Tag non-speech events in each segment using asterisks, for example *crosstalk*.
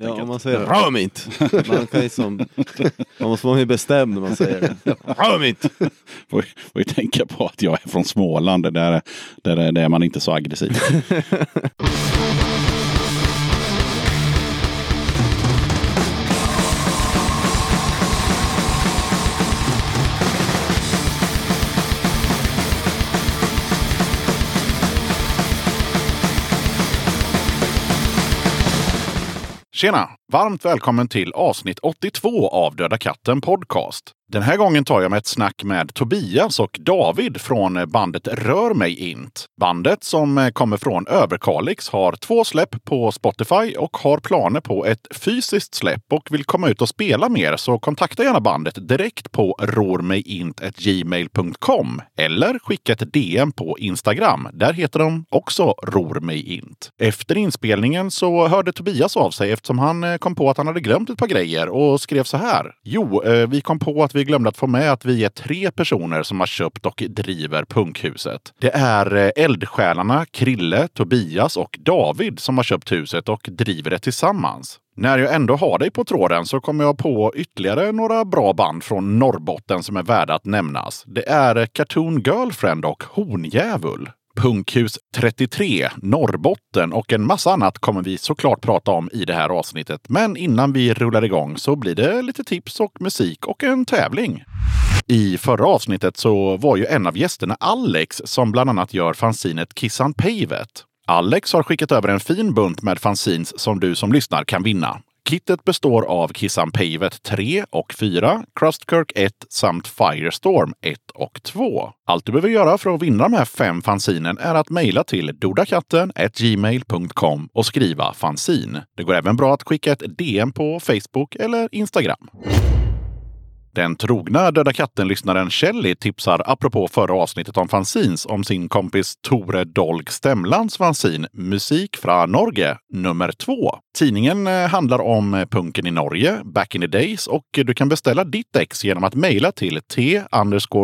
Ja, om man säger rör mig inte. Man, kan liksom, man måste vara mer bestämd när man säger det. Rör mig inte. Får, får ju tänka på att jag är från Småland. Där, där, där är man inte så aggressiv. *laughs* Tjena! Varmt välkommen till avsnitt 82 av Döda katten Podcast. Den här gången tar jag mig ett snack med Tobias och David från bandet Rör mig int. Bandet som kommer från Överkalix har två släpp på Spotify och har planer på ett fysiskt släpp och vill komma ut och spela mer så kontakta gärna bandet direkt på rormigint.gmail.com eller skicka ett DM på Instagram. Där heter de också RORMIGINT. Efter inspelningen så hörde Tobias av sig eftersom han kom på att han hade glömt ett par grejer och skrev så här. Jo, eh, vi kom på att vi vi glömde att få med att vi är tre personer som har köpt och driver Punkhuset. Det är eh, eldsjälarna Krille, Tobias och David som har köpt huset och driver det tillsammans. När jag ändå har dig på tråden så kommer jag på ytterligare några bra band från Norrbotten som är värda att nämnas. Det är eh, Cartoon Girlfriend och Hornjävul. Punkhus 33, Norrbotten och en massa annat kommer vi såklart prata om i det här avsnittet. Men innan vi rullar igång så blir det lite tips och musik och en tävling. I förra avsnittet så var ju en av gästerna Alex som bland annat gör fanzinet Kissan Pavet. Alex har skickat över en fin bunt med fanzines som du som lyssnar kan vinna. Kittet består av Kissan Pavet 3 och 4, Crustkirk 1 samt Firestorm 1 och 2. Allt du behöver göra för att vinna de här fem fanzinen är att mejla till dodakatten gmail.com och skriva fanzin. Det går även bra att skicka ett DM på Facebook eller Instagram. Den trogna Döda katten-lyssnaren Kelly tipsar apropå förra avsnittet om fanzines om sin kompis Tore Dolg Stemlands fanzin Musik från Norge nummer två. Tidningen eh, handlar om eh, punken i Norge, back in the days, och du kan beställa ditt ex genom att mejla till t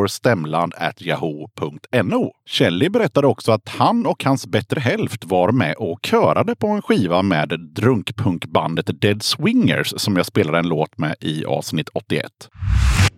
stemland at yahoo.no. Kelly berättade också att han och hans bättre hälft var med och körade på en skiva med drunkpunkbandet Dead Swingers som jag spelade en låt med i avsnitt 81.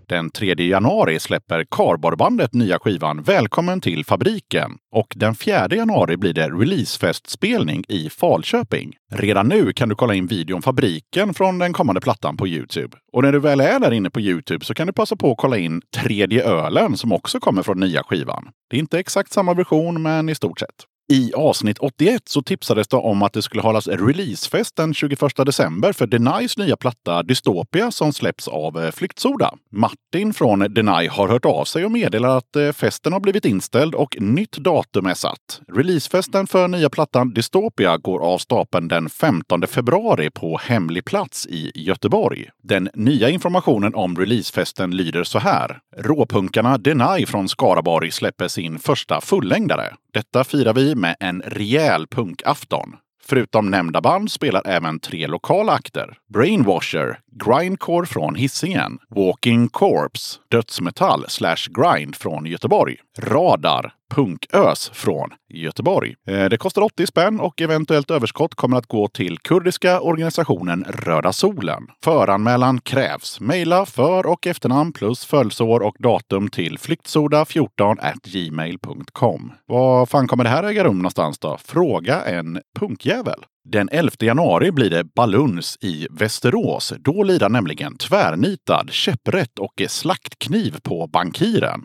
Den 3 januari släpper Karborbandet nya skivan Välkommen till fabriken. Och den 4 januari blir det releasefestspelning i Falköping. Redan nu kan du kolla in videon Fabriken från den kommande plattan på Youtube. Och när du väl är där inne på Youtube så kan du passa på att kolla in Tredje ölen som också kommer från nya skivan. Det är inte exakt samma version, men i stort sett. I avsnitt 81 så tipsades det om att det skulle hållas releasefest den 21 december för Denys nya platta Dystopia som släpps av eh, Flyktsoda. Martin från Deny har hört av sig och meddelar att eh, festen har blivit inställd och nytt datum är satt. Releasefesten för nya plattan Dystopia går av stapeln den 15 februari på hemlig plats i Göteborg. Den nya informationen om releasefesten lyder så här. Råpunkarna Deny från Skaraborg släpper sin första fullängdare. Detta firar vi med en rejäl punkafton. Förutom nämnda band spelar även tre lokala akter. Brainwasher, Grindcore från Hisingen, Walking Corpse, dödsmetall slash grind från Göteborg, Radar, punkös från Göteborg. Eh, det kostar 80 spänn och eventuellt överskott kommer att gå till kurdiska organisationen Röda Solen. Föranmälan krävs. Mejla för och efternamn plus födelseår och datum till flyktsoda14 gmail.com. Var fan kommer det här äga rum någonstans då? Fråga en punkjävel. Den 11 januari blir det Baluns i Västerås. Då lirar nämligen Tvärnitad, Käpprätt och Slaktkniv på Bankiren.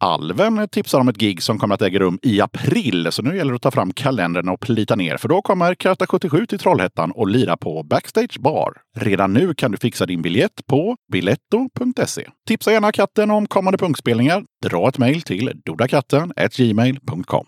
Alven tipsar om ett gig som kommer att äga rum i april, så nu gäller det att ta fram kalendern och plita ner, för då kommer Karta 77 till Trollhättan och lira på Backstage Bar. Redan nu kan du fixa din biljett på biletto.se. Tipsa gärna katten om kommande punkspelningar. Dra ett mejl till dodakatten gmail.com.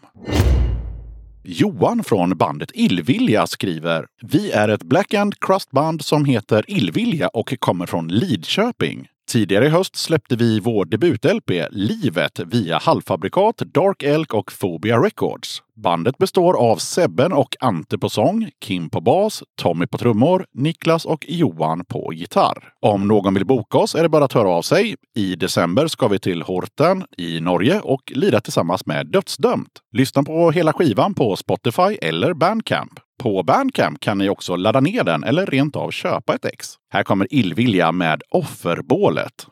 Johan från bandet Illvilja skriver Vi är ett Black and Crust-band som heter Illvilja och kommer från Lidköping. Tidigare i höst släppte vi vår debut-LP Livet via halvfabrikat, Dark Elk och Phobia Records. Bandet består av Sebben och Ante på sång, Kim på bas, Tommy på trummor, Niklas och Johan på gitarr. Om någon vill boka oss är det bara att höra av sig. I december ska vi till Horten i Norge och lira tillsammans med Dödsdömt. Lyssna på hela skivan på Spotify eller Bandcamp. På Bandcamp kan ni också ladda ner den eller rent av köpa ett ex. Här kommer Illvilja med Offerbålet.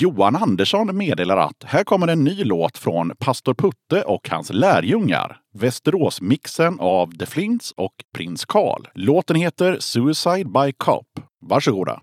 Johan Andersson meddelar att här kommer en ny låt från Pastor Putte och hans lärjungar. Västeråsmixen av The Flints och Prins Karl. Låten heter Suicide by Cop. Varsågoda!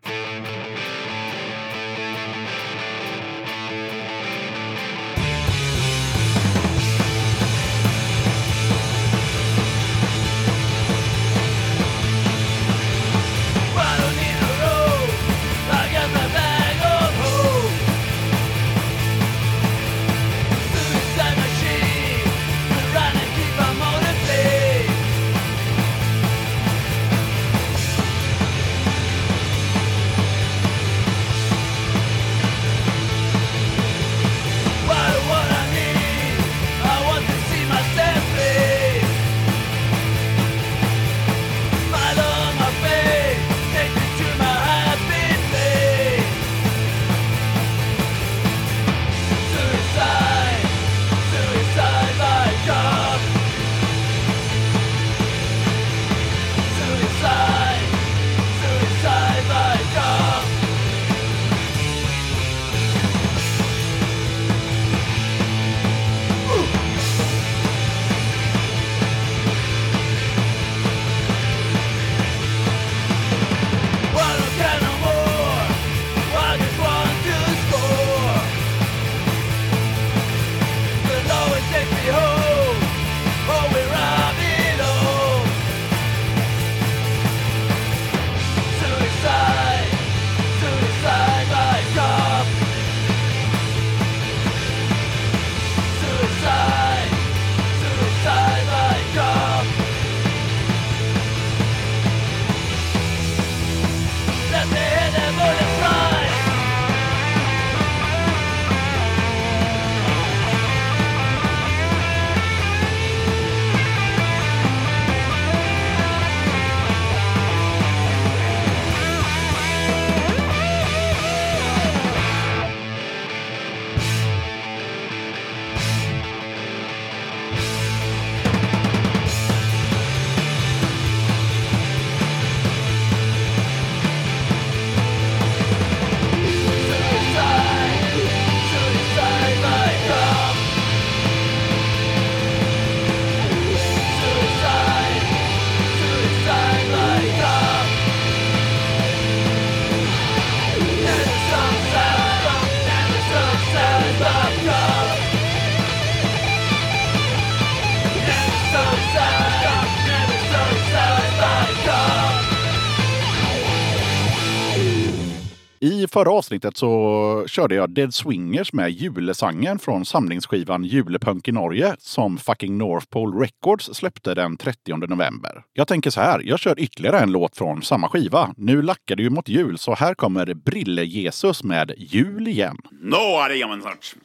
Förra avsnittet så körde jag Dead Swingers med julesangen från samlingsskivan Julepunk i Norge som fucking North Pole Records släppte den 30 november. Jag tänker så här, jag kör ytterligare en låt från samma skiva. Nu lackar det ju mot jul så här kommer Brille-Jesus med Jul igen. Nå är det jammen snart.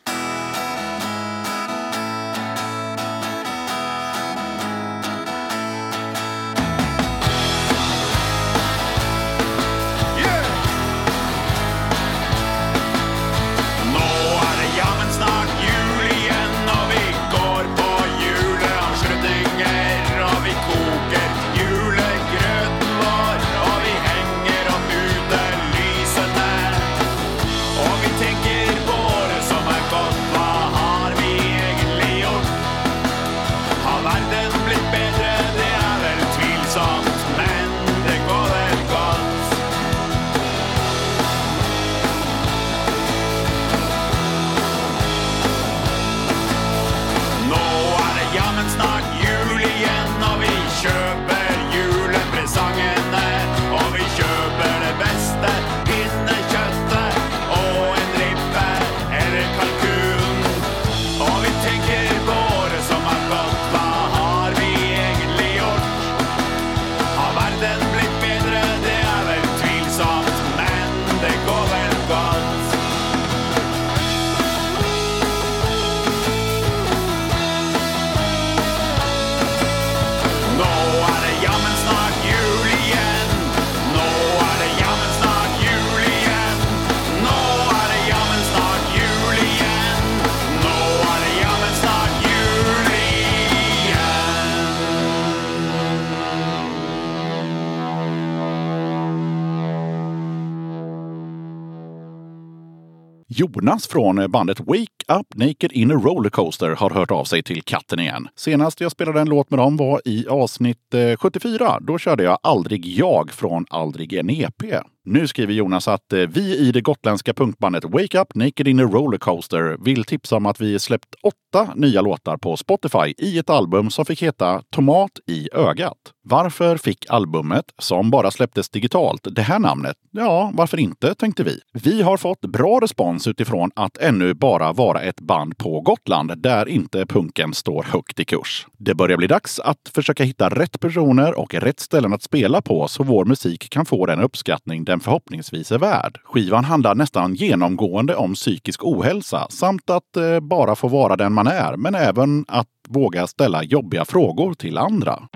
Jonas från eh, bandet Wake Up Naked in a Rollercoaster har hört av sig till katten igen. Senast jag spelade en låt med dem var i avsnitt eh, 74. Då körde jag Aldrig jag från Aldrig en EP. Nu skriver Jonas att eh, vi i det gotländska punkbandet Wake Up Naked in a Rollercoaster vill tipsa om att vi släppt åtta nya låtar på Spotify i ett album som fick heta Tomat i ögat. Varför fick albumet, som bara släpptes digitalt, det här namnet? Ja, varför inte, tänkte vi. Vi har fått bra respons utifrån att ännu bara vara ett band på Gotland där inte punken står högt i kurs. Det börjar bli dags att försöka hitta rätt personer och rätt ställen att spela på så vår musik kan få den uppskattning den förhoppningsvis är värd. Skivan handlar nästan genomgående om psykisk ohälsa samt att eh, bara få vara den man är, men även att våga ställa jobbiga frågor till andra.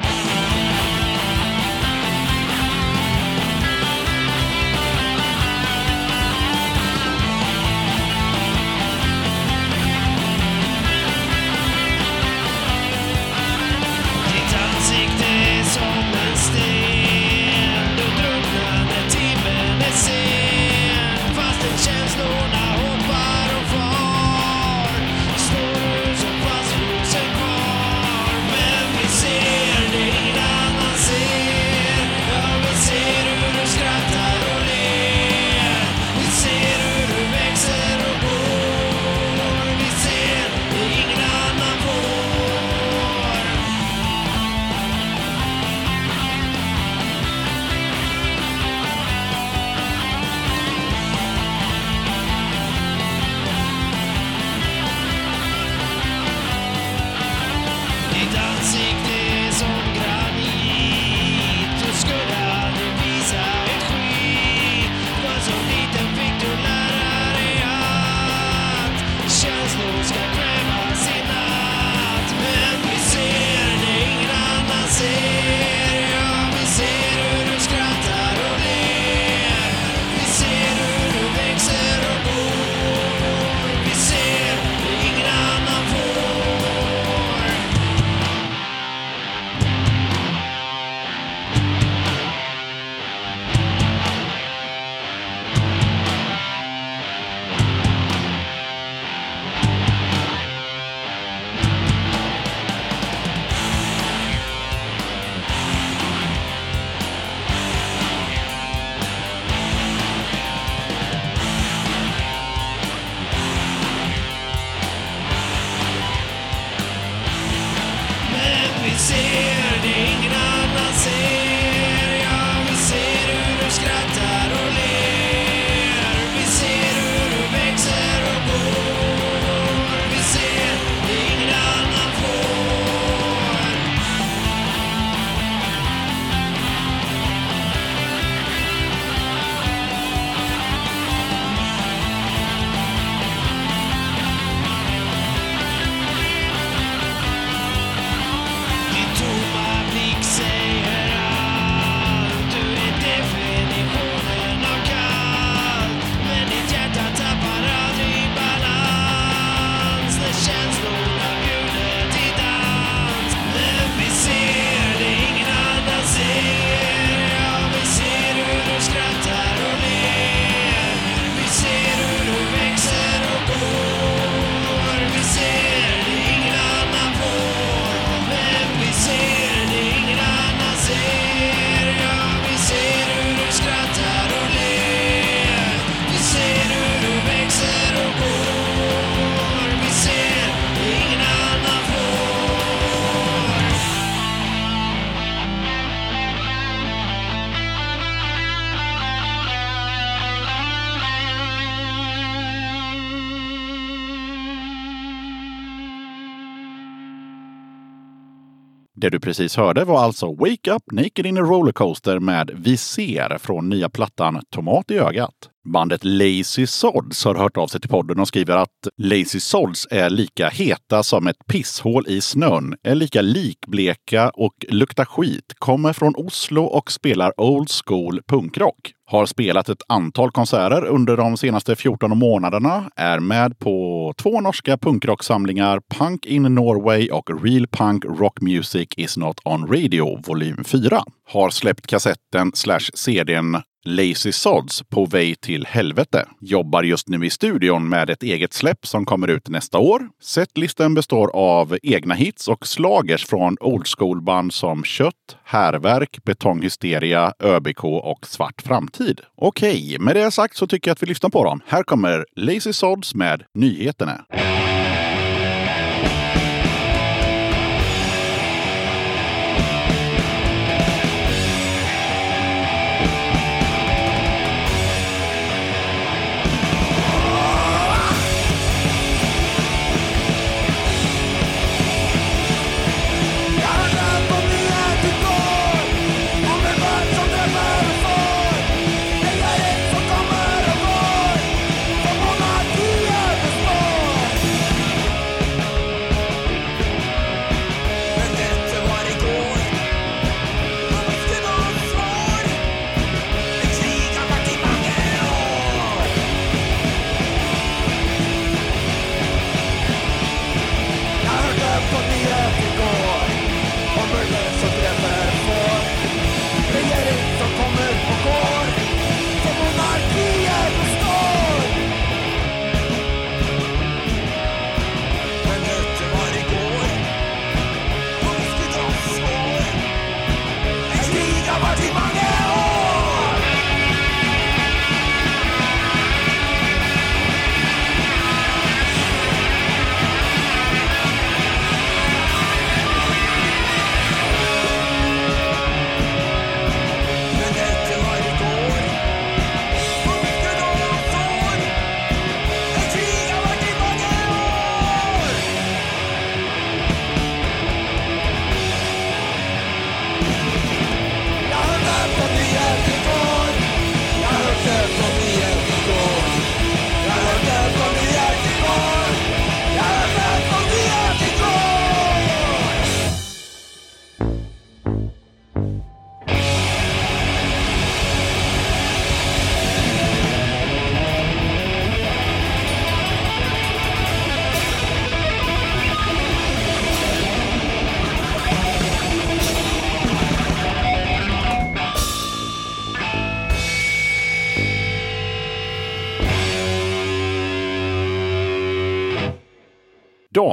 Det du precis hörde var alltså Wake Up Naked in a Rollercoaster med Vi ser från nya plattan Tomat i ögat. Bandet Lazy Sods har hört av sig till podden och skriver att Lazy Sods är lika heta som ett pisshål i snön, är lika likbleka och luktar skit, kommer från Oslo och spelar old school punkrock. Har spelat ett antal konserter under de senaste 14 månaderna, är med på två norska punkrocksamlingar, Punk in Norway och Real Punk Rock Music is not on radio volym 4. Har släppt kassetten slash CDn Lazy Sods på väg till helvete. Jobbar just nu i studion med ett eget släpp som kommer ut nästa år. Setlisten består av egna hits och slagers från old school-band som Kött, Härverk, Betonghysteria, ÖBK och Svart Framtid. Okej, med det sagt så tycker jag att vi lyssnar på dem. Här kommer Lazy Sods med nyheterna.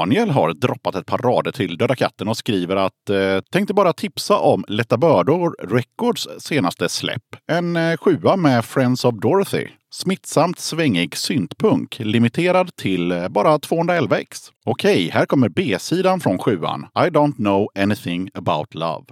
Daniel har droppat ett par rader till Döda katten och skriver att eh, tänkte bara tipsa om Lätta Bördor Records senaste släpp. En eh, sjua med Friends of Dorothy. Smittsamt svängig syntpunk, limiterad till eh, bara 211 ex. Okej, här kommer B-sidan från sjuan. I don't know anything about love.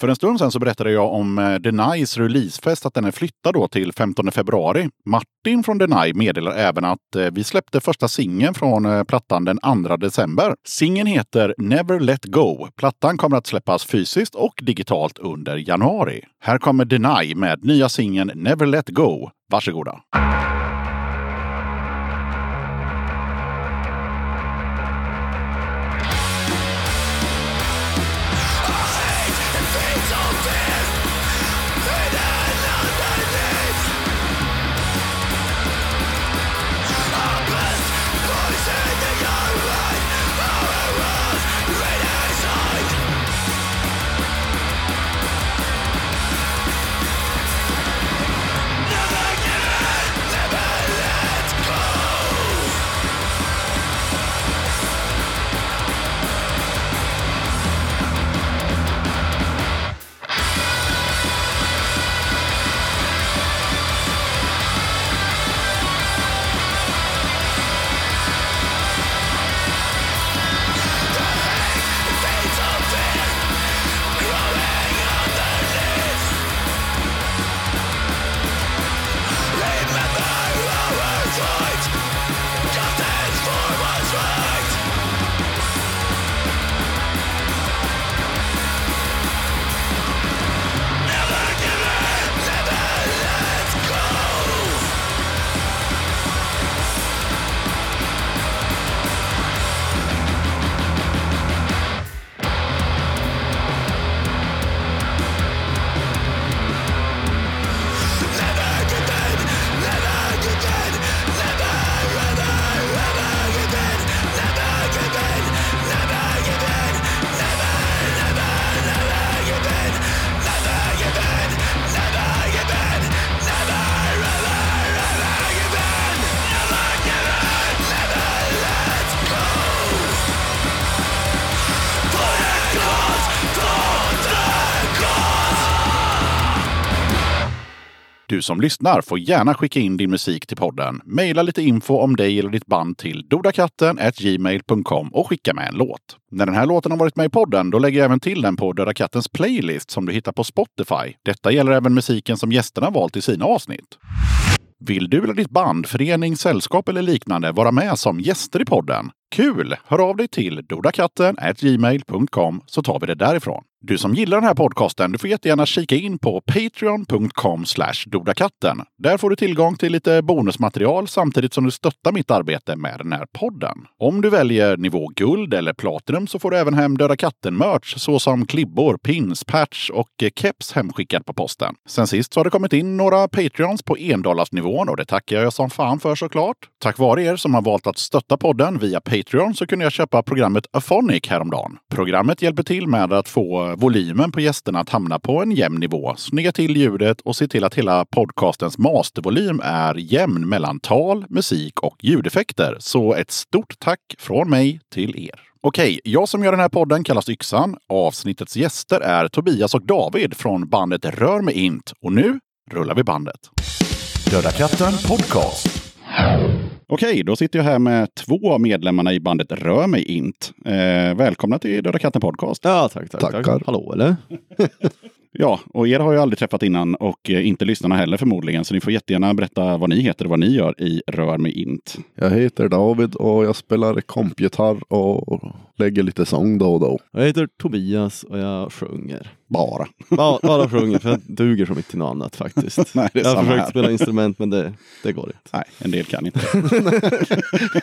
För en stund sedan så berättade jag om eh, Denys releasefest, att den är flyttad då till 15 februari. Martin från Deny meddelar även att eh, vi släppte första singeln från eh, plattan den 2 december. Singeln heter Never Let Go. Plattan kommer att släppas fysiskt och digitalt under januari. Här kommer Deny med nya singeln Never Let Go. Varsågoda! Du som lyssnar får gärna skicka in din musik till podden. Maila lite info om dig eller ditt band till dodakatten gmail.com och skicka med en låt. När den här låten har varit med i podden, då lägger jag även till den på Döda Kattens playlist som du hittar på Spotify. Detta gäller även musiken som gästerna valt i sina avsnitt. Vill du eller ditt band, förening, sällskap eller liknande vara med som gäster i podden? Kul! Hör av dig till dodakatten gmail.com så tar vi det därifrån. Du som gillar den här podcasten, du får jättegärna kika in på patreon.com dodakatten. Där får du tillgång till lite bonusmaterial samtidigt som du stöttar mitt arbete med den här podden. Om du väljer nivå guld eller platinum så får du även hem Döda katten-merch såsom klibbor, pins, patch och keps hemskickad på posten. Sen sist så har det kommit in några Patreons på endollarsnivån och det tackar jag som fan för såklart. Tack vare er som har valt att stötta podden via Patreon så kunde jag köpa programmet Aphonic häromdagen. Programmet hjälper till med att få volymen på gästerna att hamna på en jämn nivå, snygga till ljudet och se till att hela podcastens mastervolym är jämn mellan tal, musik och ljudeffekter. Så ett stort tack från mig till er. Okej, jag som gör den här podden kallas Yxan. Avsnittets gäster är Tobias och David från bandet Rör mig int. Och nu rullar vi bandet. Döda katten podcast. Okej, då sitter jag här med två av medlemmarna i bandet Rör mig int. Eh, välkomna till Döda katten podcast. Ja, tack, tack, Tackar. tack. Hallå eller? *laughs* Ja, och er har jag aldrig träffat innan och eh, inte lyssnarna heller förmodligen. Så ni får jättegärna berätta vad ni heter och vad ni gör i Rör mig int. Jag heter David och jag spelar kompgitarr och lägger lite sång då och då. Jag heter Tobias och jag sjunger. Bara. Bara, bara sjunger för jag duger som inte till något annat faktiskt. *laughs* Nej, jag har försökt här. spela instrument men det, det går inte. Nej, en del kan inte.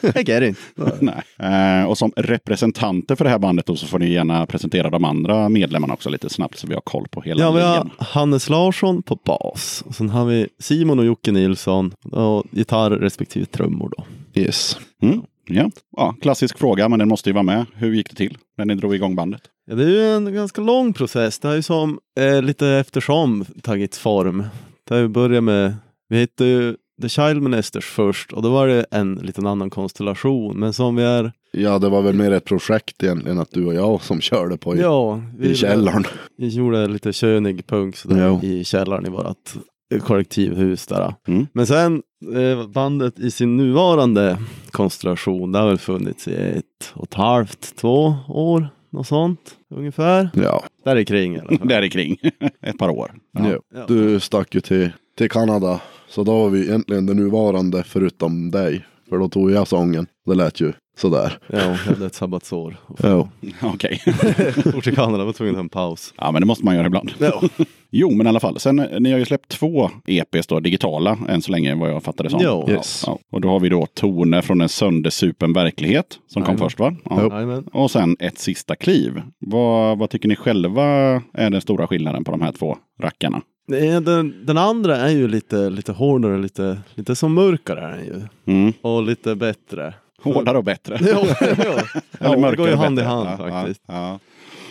Jag get it. Nej. Eh, och som representanter för det här bandet då, så får ni gärna presentera de andra medlemmarna också lite snabbt så vi har koll på hela Ja, vi har. Hannes Larsson på bas. Och sen har vi Simon och Jocke Nilsson och gitarr respektive trummor då. Yes. Mm. Ja. ja, klassisk fråga, men den måste ju vara med. Hur gick det till när ni drog igång bandet? Ja, det är ju en ganska lång process. Det har ju som eh, lite eftersom tagit form. Det har ju börjat med, vi hette ju The Child Ministers först och då var det en liten annan konstellation. Men som vi är, Ja, det var väl mer ett projekt egentligen att du och jag som körde på i, ja, vi, i källaren. vi gjorde lite könig punk sådär, Ja. i källaren i vårt kollektivhus där. Mm. Men sen eh, bandet i sin nuvarande konstellation, det har väl funnits i ett och ett halvt, två år något sånt ungefär. Ja. Där är kring i alla fall. *laughs* Där kring. *laughs* Ett par år. Ja. Ja. Du stack ju till, till Kanada. Så då var vi egentligen det nuvarande förutom dig. För då tog jag sången. Det lät ju sådär. Ja, jag hade ett sabbatsår. Ja. *laughs* Okej. *laughs* For till Kanada var tvungen att ta en paus. Ja, men det måste man göra ibland. Ja. *laughs* Jo, men i alla fall. Sen, eh, ni har ju släppt två EPs då, digitala än så länge vad jag fattade som. Ja. Yes. Ja. Och då har vi då Toner från en söndersupen verklighet som kom Jajamän. först va? Ja. Jajamän. Och sen ett sista kliv. Vad, vad tycker ni själva är den stora skillnaden på de här två rackarna? Det Den, den andra är ju lite, lite hårdare, lite, lite som mörkare är den ju. Mm. Och lite bättre. Hårdare och bättre. *laughs* Ja, *laughs* ja. det går ju hand i hand Ja, faktiskt. Ja.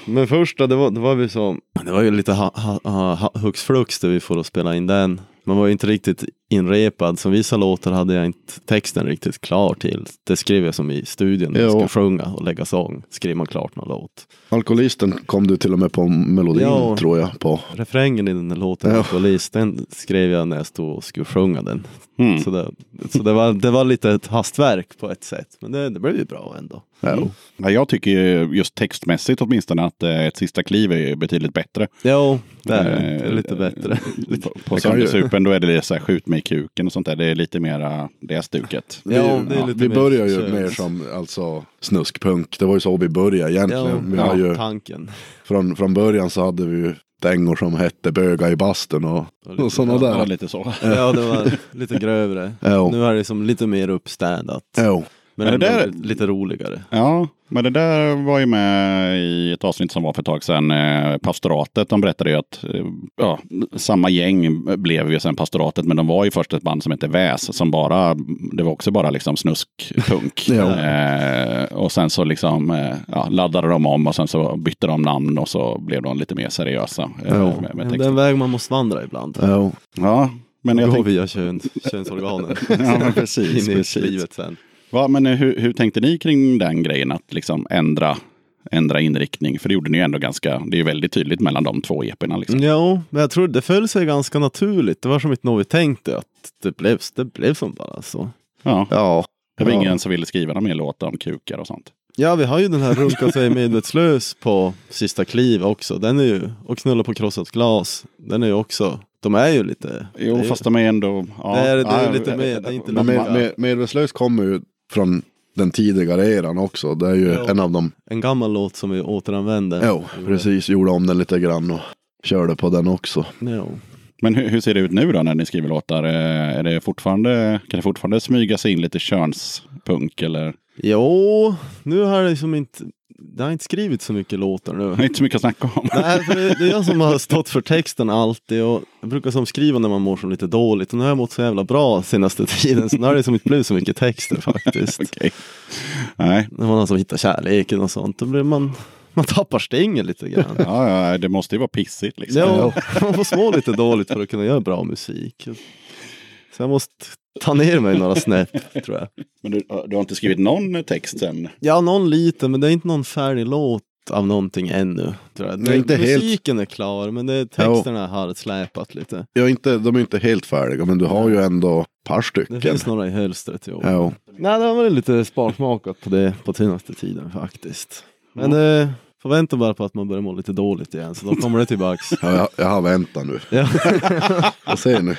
Men första, det var, det var vi som, det var ju lite ha, ha, ha, hux flux där vi får att spela in den. Man var ju inte riktigt inrepad, så vissa låtar hade jag inte texten riktigt klar till. Det skrev jag som i studion, när jag skulle sjunga och lägga sång. Skrev man klart någon låt. Alkoholisten kom du till och med på melodin Ja. tror jag. på. Refrängen i den låten, Ja. Alkoholist, den skrev jag när jag stod och skulle sjunga den. Mm. Så, det, så det, var, det var lite ett hastverk på ett sätt, men det, det blev ju bra ändå. Ja. Ja, jag tycker ju just textmässigt åtminstone att eh, ett sista kliv är betydligt bättre. Jo, det är, det. det Eh, lite bättre. *laughs* På, på Det ju- Söndersupen då är det så här skjut mig i kuken och sånt där. Det är lite mera det stuket. Vi, Ja, det är lite vi börjar ju mer som alltså, snuskpunk. Det var ju så vi började egentligen. Ja, vi har ja, ju, tanken. från, från början så hade vi ju dängor som hette Böga i bastun och, Och lite- och sådana Ja, där. lite så. Ja, det var lite grövre. Ja. Nu är det som lite mer uppstädat. Ja. Men Men det där- lite roligare. Ja, men det där var ju med i ett avsnitt som var för ett tag sedan. Eh, pastoratet, de berättade ju att eh, ja, samma gäng blev ju sen pastoratet, men de var ju först ett band som hette Väs, som bara, det var också bara liksom snuskpunk. *laughs* Ja. eh, och sen så liksom eh, ja, laddade de om och sen så bytte de namn och så blev de lite mer seriösa eh, med, med Men det är texten. en väg man måste vandra ibland. Ja. Ja, men jag Gå tänkte, via kön, könsorganen. *laughs* Ja, men precis, In i precis. livet sen. Va, men eh, hur, hur tänkte ni kring den grejen att liksom ändra, ändra inriktning? För det gjorde ni ju ändå ganska, det är väldigt tydligt mellan de två EPerna. Liksom. Jo, men jag tror det föll sig ganska naturligt. Det var som inte något vi tänkte att det blev, det blev som bara så. Ja. Ja. Det var Ja. ingen som ville skriva någon mer låt om kukar och sånt. Ja, vi har ju den här Runka sig medvetslös på sista kliv också. Den är ju, och Knulla på krossat glas. Den är ju också, de är ju lite... Jo, är, fast de är ändå... Ja, Det är- det är ja, lite mer- det är inte med, med, Medvetslös kommer ju från den tidigare eran också. Det är ju Ja. en av dem. En gammal låt som vi återanvänder. Jo, precis. Gjorde om den lite grann och körde på den också. Jo. Men hur, hur ser det ut nu då när ni skriver låtar? Eh, Är det fortfarande, kan det fortfarande smyga sig in lite könspunk eller? Jo, nu har det liksom inte, det har inte skrivit så mycket låtar nu. Det är inte så mycket att snacka om. Nej, för det, det är jag som har stått för texten alltid och jag brukar som skriva när man mår så lite dåligt och nu har jag mått så jävla bra senaste tiden så nu har det som inte blivit så mycket texter faktiskt. *laughs* Okej. Nej, När man har som hittat kärleken och sånt, då blir man, man tappar stingen lite grann. ja, ja, det måste ju vara pissigt liksom. Ja, man får må lite dåligt för att kunna göra bra musik. Så jag måste ta ner mig några snäpp tror jag. Men du, du har inte skrivit någon text sen? Ja, någon liten, men det är inte någon färdig låt av någonting ännu. Tror jag. Det är inte helt- Musiken är klar, men det är texterna har släpat lite. Är inte, de är inte helt färdiga men du har ju ändå ett par Det stycken. finns några i hölstret, jo. Ja. Nej, det har varit lite sparsmakat på det på senaste tiden faktiskt. Men eh, får vänta bara på att man börjar må lite dåligt igen, så då kommer det tillbaks. Ja, jag, jag har väntat nu. ja. Jag ser nu.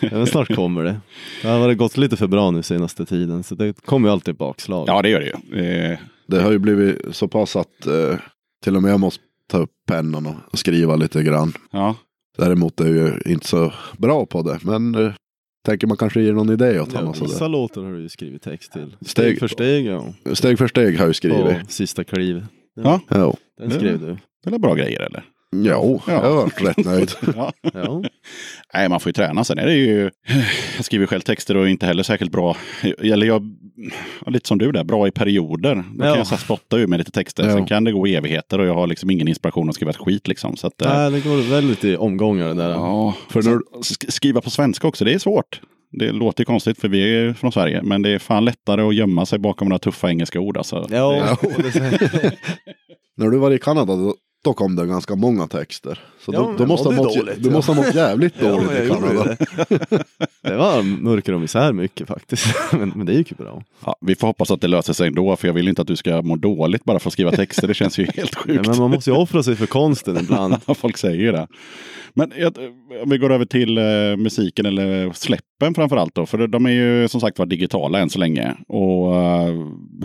ja, men snart kommer det. Det har varit gått lite för bra nu senaste tiden, så det kommer ju alltid bakslag. Ja, det gör det ju. Eh, Det har ju blivit så pass att eh, till och med jag måste ta upp pennan och skriva lite grann. ja. Däremot är jag ju inte så bra på det. Men eh, tänker man kanske ger någon idé åt Ja, honom. vissa sådär. låtar har du ju skrivit text till. Steg, Steg- för steg, ja. Steg för steg har jag På skrivit. sista kliv. Ja. Ja. Den skrev du. Det är bra grejer eller? Jo, Ja. jag har rätt nöjd. *laughs* Ja. Ja. Nej, man får ju träna. Sen är det ju... Jag skriver själv texter och är inte heller särskilt bra. Eller jag... ja, Lite som du där, bra i perioder. Då Ja. kan jag så spotta ur med lite texter. Ja. Sen kan det gå evigheter och jag har liksom ingen inspiration att skriva ett skit liksom. Så att, eh, Nej, det går väldigt i omgångar där. ja, För när- sk- skriva på svenska också, det är svårt. Det låter konstigt för vi är från Sverige, men det är fan lättare att gömma sig bakom några tuffa engelska ord. Alltså. Ja, *laughs* När du var i Kanada då då kom det ganska många texter. Så Ja, då, då måste mådde ha mått, dåligt, måste ha mått jävligt *laughs* dåligt i Kanada. det. *laughs* det var mörker och misär mycket faktiskt. *laughs* men, men det gick ju bra. Ja, vi får hoppas att det löser sig ändå, för jag vill inte att du ska må dåligt bara för att skriva texter. Det känns ju helt sjukt. men man måste ju offra sig för konsten ibland. Folk säger det. Men jag- om vi går över till eh, musiken eller släppen framför allt då. För de är ju som sagt var digitala än så länge. Och eh,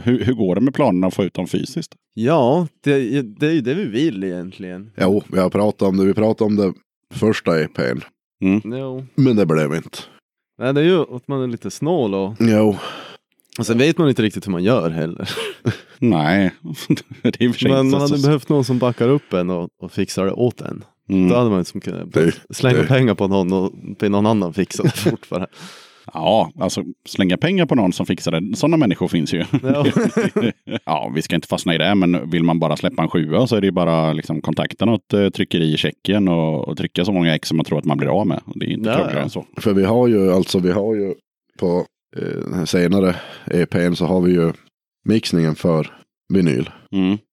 hur, hur går det med planerna att få ut dem fysiskt? Ja, det, det är ju det vi vill egentligen. Jo, vi har pratat om det. Vi pratade om det första EPn. Jo. Men det blev inte. Nej, det är ju att man är lite snål och, Jo, och sen vet man inte riktigt hur man gör heller. *laughs* Nej, *laughs* det är för Men man så- hade behövt någon som backar upp en och, och fixar det åt en. Mm. Då hade man liksom kunnat Det- slänga det- pengar på någon och be någon annan fixa det *laughs* fort bara. Ja, alltså slänga pengar på någon som fixar det. Sådana människor finns ju. Ja. *laughs* ja, vi ska inte fastna i det, men vill man bara släppa en sjua så är det ju bara liksom kontakta något eh, tryckeri i Tjeckien och, och trycka så många ex som man tror att man blir av med. Det är inte Ja, krångligare ja. än så. för vi har ju alltså, vi har ju på eh, senare EPn så har vi ju mixningen för vinyltrycket. Så,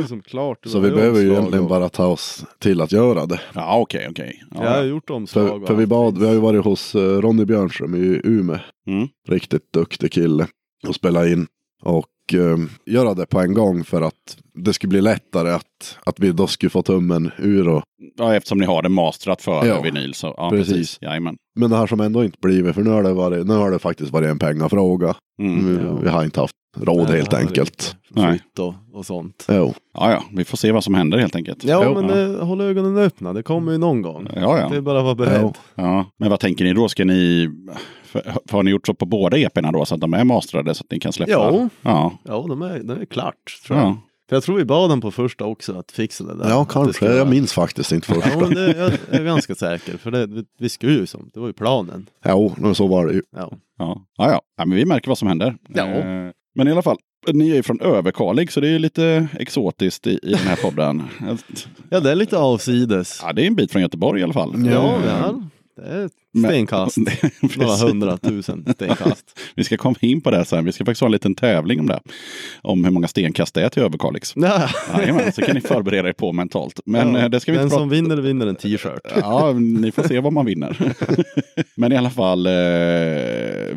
är som klart. Så vi behöver ju egentligen bara ta oss till att göra det. Ja, okej, okej. Ja, Jag har gjort omslag. För, för vi, bad, vi har ju varit hos eh, Ronny Björnström i Umeå. Mm. Riktigt duktig kille. Och spela in. Och eh, göra det på en gång för att det skulle bli lättare att, att vi då skulle få tummen ur. Och, Ja, eftersom ni har det mastrat för Ja, vinyl. Så, ja, precis. precis. Jajamän. men det här som ändå inte blivit, för nu har det, varit, nu har det faktiskt varit en pengafråga. Mm. vi, ja. vi har inte haft råd helt enkelt. Nej. Och, och sånt. Jo. Ja, ja, vi får se vad som händer helt enkelt. Ja, Jo, men det, håll ögonen öppna. Det kommer ju någon gång. Ja, ja. Det är bara att vara beredd. Ja. Ja, men vad tänker ni då? Ska ni... För, för har ni gjort så på båda EP'na då så att de är mastrade så att ni kan släppa? Ja. Ja. Ja, de är, de är klart. Tror jag. ja. För jag tror vi bad dem på första också att fixa det där. Ja, kanske. Jag minns faktiskt inte första. Ja, men det, jag är ganska säker. För det, vi, vi skulle ju som, det var ju planen. Jo, men så var det ju. Ja. Ja, ja, ja. ja men vi märker vad som händer. Ja. Eh, men i alla fall, ni är ju från Överkalix så det är lite exotiskt i, i den här podden. ja, det är lite avsides. ja, det är en bit från Göteborg i alla fall. Ja, ja. Det är stenkast. *laughs* Några hundratusen stenkast. *laughs* Vi ska komma in på det sen. Vi ska faktiskt ha en liten tävling om det. Om hur många stenkast det är till Överkalix. *laughs* Ja. Jajamän, så kan ni förbereda er på mentalt. Men Ja, eh, det ska vi Den som vinner vinner en t-shirt. Ja, ni får se vad man vinner. Men i alla fall, eh,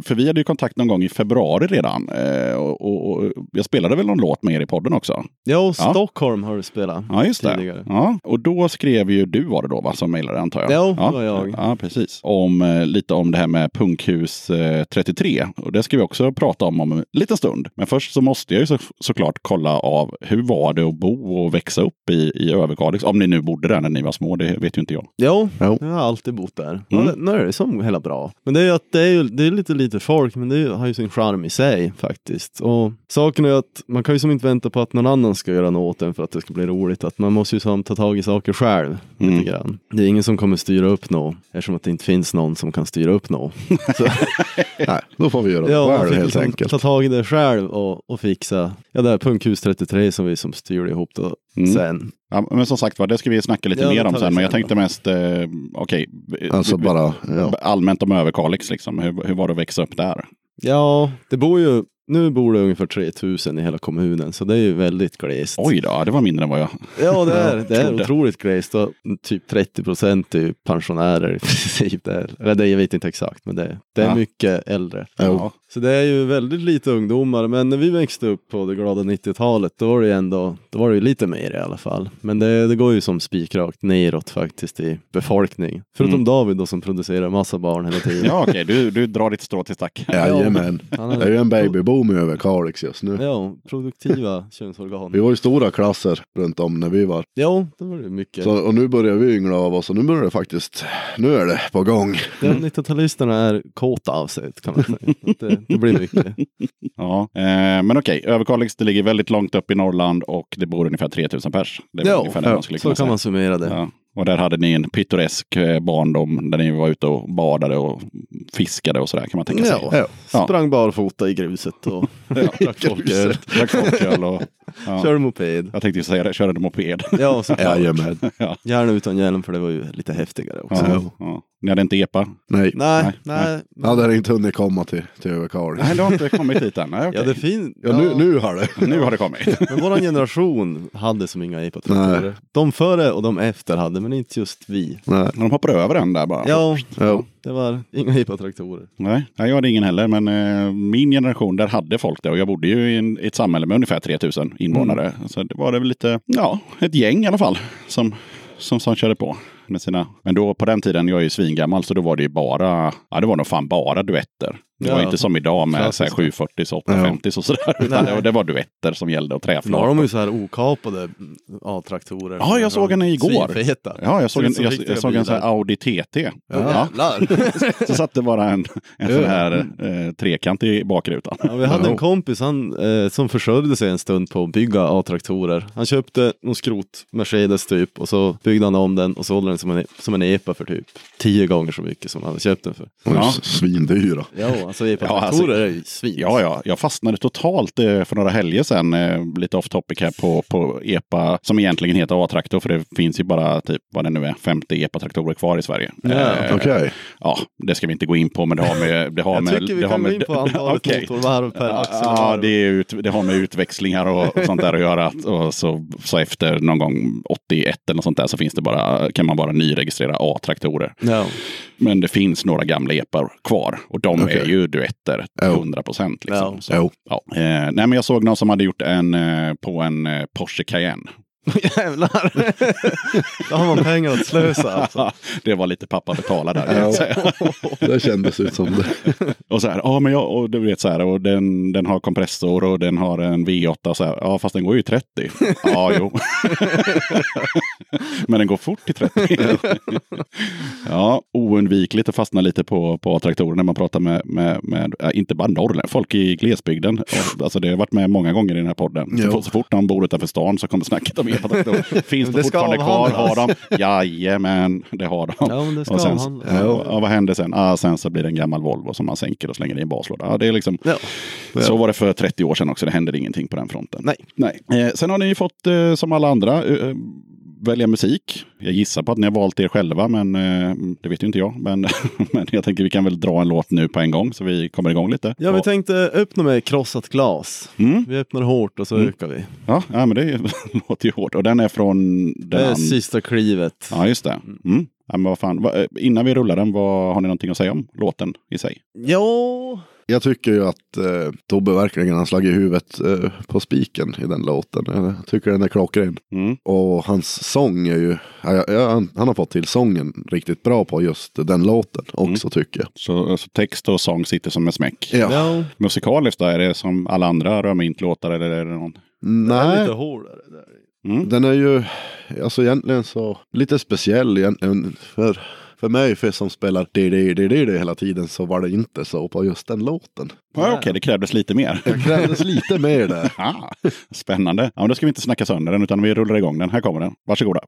för vi hade ju kontakt någon gång i februari redan. eh, Och, och, och jag spelade väl någon låt med er i podden också? Ja, och Stockholm har du spelat Ja, just det. tidigare. Ja, och då skrev ju du var det då, va, som mejlade antar jag? Ja, det var jag. Ja, precis. Om, eh, lite om det här med Punkhus eh, 33. Och det ska vi också prata om om en liten stund. Men först så måste jag ju så, såklart kolla av hur var det att bo och växa upp i, i Överkalix? Om ni nu bodde där när ni var små, det vet ju inte jag. Jo, Jo. jag har alltid bott där. Mm. Ja, nu är det som hela bra. Men det är ju att det är, ju, det är lite lite folk, men det är, ju- har ju sin charm i sig faktiskt. Och saken är att man kan ju som inte vänta på att någon annan ska göra något åt en för att det ska bli roligt. Att man måste ju som ta tag i saker själv. Mm. Lite grann. Det är ingen som kommer styra upp något, eftersom att det inte finns någon som kan styra upp något. *laughs* Så, Nej, då får vi göra det ja, själv fick helt liksom enkelt. ta tag i det själv och, och fixa. Ja, det är Punkhus 33 som vi som styrde ihop då Mm. sen. Ja, men som sagt var, det ska vi snacka lite Ja, mer om sen. Men jag tänkte mest, eh, okej, Alltså vi- bara, ja. allmänt om Överkalix. Liksom. Hur, hur var det att växa upp där? Ja, det bor ju, nu bor det ungefär 3000 i hela kommunen, så det är ju väldigt glest. Oj då, det var mindre än vad jag... Ja, det är, *laughs* det är otroligt glest. Och typ 30 procent är pensionärer *laughs* i princip. Där. Eller det, jag vet inte exakt, men det, det är Ja. mycket äldre. Jo. Så det är ju väldigt lite ungdomar. Men när vi växte upp på det glada 90-talet, då var det ju ändå, då var det ju lite mer i alla fall. Men det, det går ju som spikrakt neråt faktiskt i befolkning. Förutom Mm. David då som producerar massa barn hela tiden. Ja, okej, du, du drar ditt strå till stack. Jajamän. Han Det är ju en babyboom över Kalix just nu. Ja, produktiva *laughs* könsorgan. Vi var ju stora klasser runt om när vi var. Ja, då var det mycket. Så, och nu börjar vi yngla av oss och nu börjar det faktiskt, nu är det på gång. Ja, *laughs* 90-talisterna är kåta av sig kan man säga. Det, det blir mycket. *laughs* Ja, eh, men okej, Överkalix det ligger väldigt långt upp i Norrland och det bor ungefär 3000 pers. Det är Ja, ungefär det man skulle så kunna kan säga. man summera det. Ja. Och där hade ni en pittoresk eh, barndom där ni var ute och badade och fiskade och sådär kan man tänka sig. Ja, Ja. sprang barfota i gruset och *laughs* drack folköl. Drack folköl och... *laughs* Ja. Körde moped. Jag tänkte ju säga det, körde moped. Ja, såklart. *laughs* Jajamän. Gärna utan hjälm för det var ju lite häftigare också. Ja, ja. Ni hade inte EPA? Nej. Nej, Nej, nej. Ja, det har inte hunnit komma till, till Överkalix. Nej, det har inte kommit dit än. Nej, Ja, okej. det finns. Ja, nu, nu har det. Nu har det kommit. *laughs* Men våran generation hade som inga EPA-traktorer. De före och de efter hade, men inte just vi. Nej. De hoppar över en där bara. Ja, Ja. det var inga EPA-traktorer. Nej, nej, jag hade ingen heller. Men eh, min generation, där hade folk det. Och jag bodde ju i, en, i ett samhälle med ungefär 3000 invånare. Så det var det väl lite, ja, ett gäng i alla fall. Som, som, som körde på. Med sina, men då på den tiden, jag är ju svingammal, så då var det ju bara, ja det var nog fan bara duetter. Det var Ja. inte som idag med så här Klassiskt. 740 så 850 och sådär. Utan det, det var duetter som gällde och Nu har träflak. de ju så här okapade A-traktorer. Ja, jag såg en igår. Svinfeta. Ja, jag såg en, jag, jag såg en sån här. Audi TT. Ja, jävlar. *laughs* Så satt det bara en, en sån här eh, trekant i bakrutan. Ja, vi hade en kompis han, eh, som försörjde sig en stund på att bygga A-traktorer. Han köpte någon skrot Mercedes typ och så byggde han om den och sålde den som en, som en EPA för typ tio gånger så mycket som han hade köpt den för. Ja. Svindyra. Ja, alltså EPA-traktorer Ja, alltså- är svin. Ja, ja, jag fastnade totalt eh, för några helger sedan, eh, lite off topic här, på, på EPA som egentligen heter A-traktor, för det finns ju bara typ, vad det nu är, 50 EPA-traktorer kvar i Sverige. Ja, Eh, Okej. ja, det ska vi inte gå in på, men det har med... Det har Jag med tycker vi det kan gå med, in på *laughs* antalet Okej. motorvarv per Ja, axelvarv. det, är ut, det har med utväxlingar och, och sånt där att göra. Och så, så efter någon gång 81 eller något sånt där så finns det bara, kan man bara nyregistrera A-traktorer. Ja. Men det finns några gamla epar kvar och de Okej. är ju duetter Ja. 100 procent. Liksom. Ja. Så, Jo. ja. Eh, nej, men jag såg någon som hade gjort en eh, på en eh, Porsche Cayenne. *laughs* Jävlar. Då har man pengar att slösa alltså. *laughs* det var lite pappa betala där. kan jag Ja. säga. Det kändes ut som det. *laughs* Och så här, ja men jag, och du vet så här, och den, den har kompressor och den har en V8 så här, ja fast den går ju i 30. ja, jo. men den går fort i 30. ja, oundvikligt att fastna lite på, på A-traktorer när man pratar med, med, med äh, inte bara Norrland, folk i glesbygden. Alltså det har varit med många gånger i den här podden. Så, så fort någon bor utanför stan så kommer snacket om e-traktorer. Finns Men det, fortfarande kvar? Har de? Jajamän, det har de. Ja, det ska och sen, ja, ja, vad händer sen? Ah, sen så blir det en gammal Volvo som man sänker och slänger i en baslåda. Ja, det är liksom, Ja. Så var det för 30 år sedan också. Det händer ingenting på den fronten. Nej. Nej. Eh, sen har ni ju fått, eh, som alla andra, eh, eh, välja musik. Jag gissar på att ni har valt er själva, men eh, det vet ju inte jag. Men, *laughs* men jag tänker vi kan väl dra en låt nu på en gång så vi kommer igång lite. Ja, vi tänkte öppna med krossat glas. Mm. Vi öppnar hårt och så Mm. ökar vi. Ja, ja, men det *laughs* låter ju hårt. Och den är från den Det är sista klivet. Ja, just det. Mm. Ja, men vad fan. Eh, Innan vi rullar den, vad, har ni någonting att säga om låten i sig? Ja, Jag tycker ju att eh, Tobbe verkligen har slagit huvudet eh, på spiken i den låten. Jag tycker den är klockren. Mm. Och hans sång är ju, ja, ja, han, han har fått till sången riktigt bra på just den låten också tycker jag. Så, så text och sång sitter som en smäck. Ja. ja. Musikaliskt då, är det som alla andra Römint-låtar eller är det någon? Det är Nej, lite hårdare där. Mm. den är ju alltså egentligen så lite speciell egentligen. För, för mig för som spelar det, det, det, det, det hela tiden så var det inte så på just den låten. Ja, Okej, det krävdes lite mer. Det krävdes lite mer där. *laughs* Ah, spännande. Ja, men då ska vi inte snacka sönder den utan vi rullar igång den. Här kommer den. Varsågoda.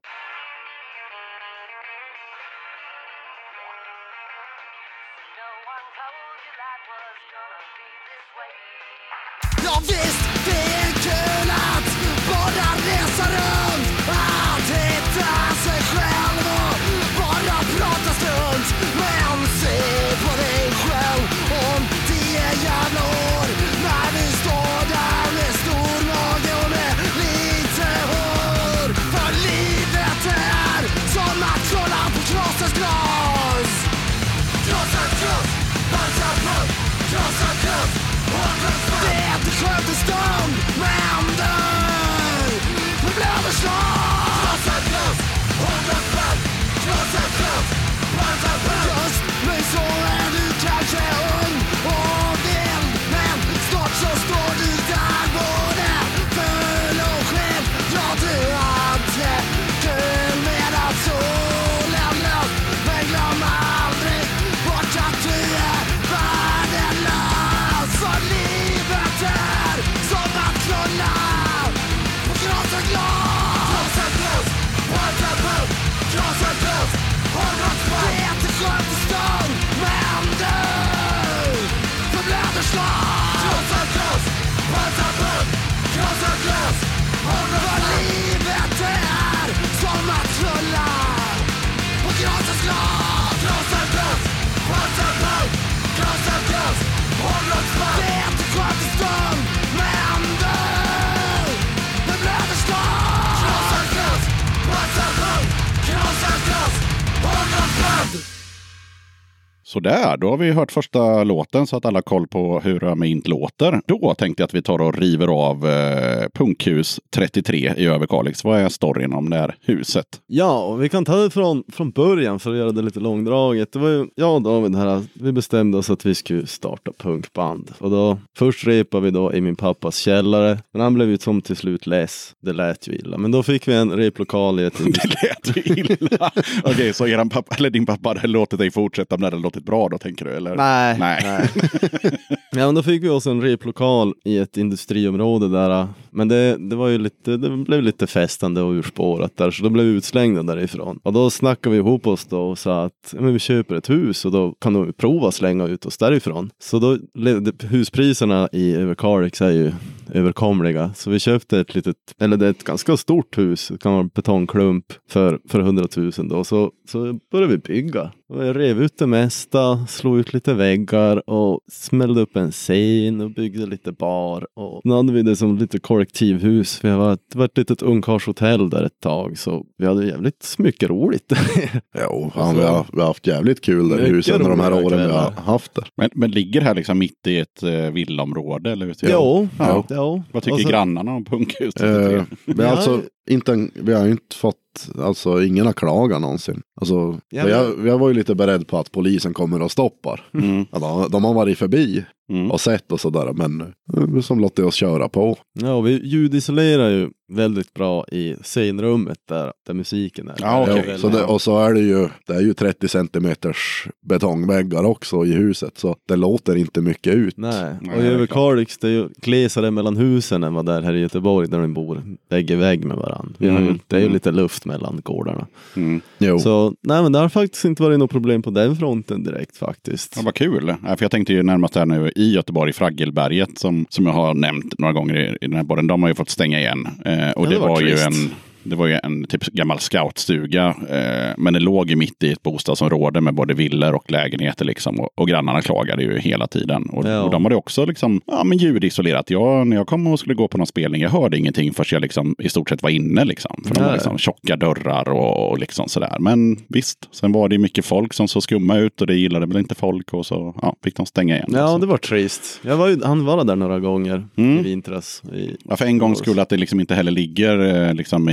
Sådär, då har vi hört första låten så att alla har koll på hur inte låter. Då tänkte jag att vi tar och river av eh, Punkhus 33 i Överkalix. Vad är storyn om det här huset? Ja, och vi kan ta det från, från början för att göra det lite långdraget. Det var ju jag och David här, vi bestämde oss att vi skulle starta punkband. Och då, först repade vi då i min pappas källare, men han blev ju som till slut less. Det lät ju illa. Men då fick vi en replokal i ett *laughs* Det lät ju illa. *laughs* Okej, så eran pappa, eller din pappa hade låtit dig fortsätta om det hade låtit bra då, tänker du? Eller? Nej. Nej. *laughs* *laughs* Ja, men då fick vi oss en replokal i ett industriområde där. Men det, det var ju lite, det blev lite festande och urspårat där, så då blev vi utslängda därifrån. Och då snackade vi ihop oss då och sa att men vi köper ett hus och då kan vi prova att slänga ut oss därifrån. Så då, huspriserna i Överkalix är ju överkomliga. Så vi köpte ett litet, eller det är ett ganska stort hus, det kan vara en betongklump för, för 100 000 då. Så, så började vi bygga. Rev ut det mesta, slog ut lite väggar och smällde upp en scen och byggde lite bar. Och nu hade vi det som lite kollektivhus. Vi var, det var ett litet ungkarlshotell där ett tag så vi hade jävligt mycket roligt. *laughs* Jo, fan, vi, har, vi har haft jävligt kul där i huset under de här åren vi har haft det. Men, men ligger här liksom mitt i ett eh, villaområde? Eller hur jo, Ja. jo. Vad tycker Och så- grannarna om Punkhus 33? Eh, har Ja. alltså inte, vi har ju inte fått, alltså ingen har klagat någonsin. Alltså, Ja, jag, jag var ju lite beredd på att polisen kommer och stoppar. Mm. De, de har varit förbi Mm. och sett och sådär, men eh, som låter oss köra på. Ja, och vi ljudisolerar ju väldigt bra i scenrummet där, där musiken är. Ja, väldigt så det, och så är det ju, det är ju 30 centimeters betongväggar också i huset, så det låter inte mycket ut. Nej, och i det är Överkalix det är ju glesare mellan husen än vad det är här i Göteborg där de bor vägg i vägg med varandra. Vi har ju, Mm. det är ju Mm. lite luft mellan gårdarna. Mm. Jo. Så nej men det har faktiskt inte varit något problem på den fronten direkt faktiskt. Ja, vad kul. Ja, för jag tänkte ju närmast här nu i Göteborg, Fraggelberget, som, som jag har nämnt några gånger i, i den här podden. De har ju fått stänga igen. Eh, och det, det var var, ju en det var ju en typ gammal scoutstuga, eh, men det låg ju mitt i ett bostadsområde med både villor och lägenheter. Liksom, och, och grannarna klagade ju hela tiden. Och, Ja. och de hade också liksom, ja, men ljudisolerat. Jag, när jag kom och skulle gå på någon spelning, jag hörde ingenting förrän jag liksom, i stort sett var inne. Liksom, för de Nej. var liksom tjocka dörrar och, och liksom sådär. Men visst, sen var det mycket folk som såg skumma ut och det gillade väl inte folk och så ja, fick de stänga igen. Ja, det var trist. Jag var ju, han var där några gånger Mm. i vintras. I, Ja, för en gångs skull att det liksom inte heller ligger eh, liksom i,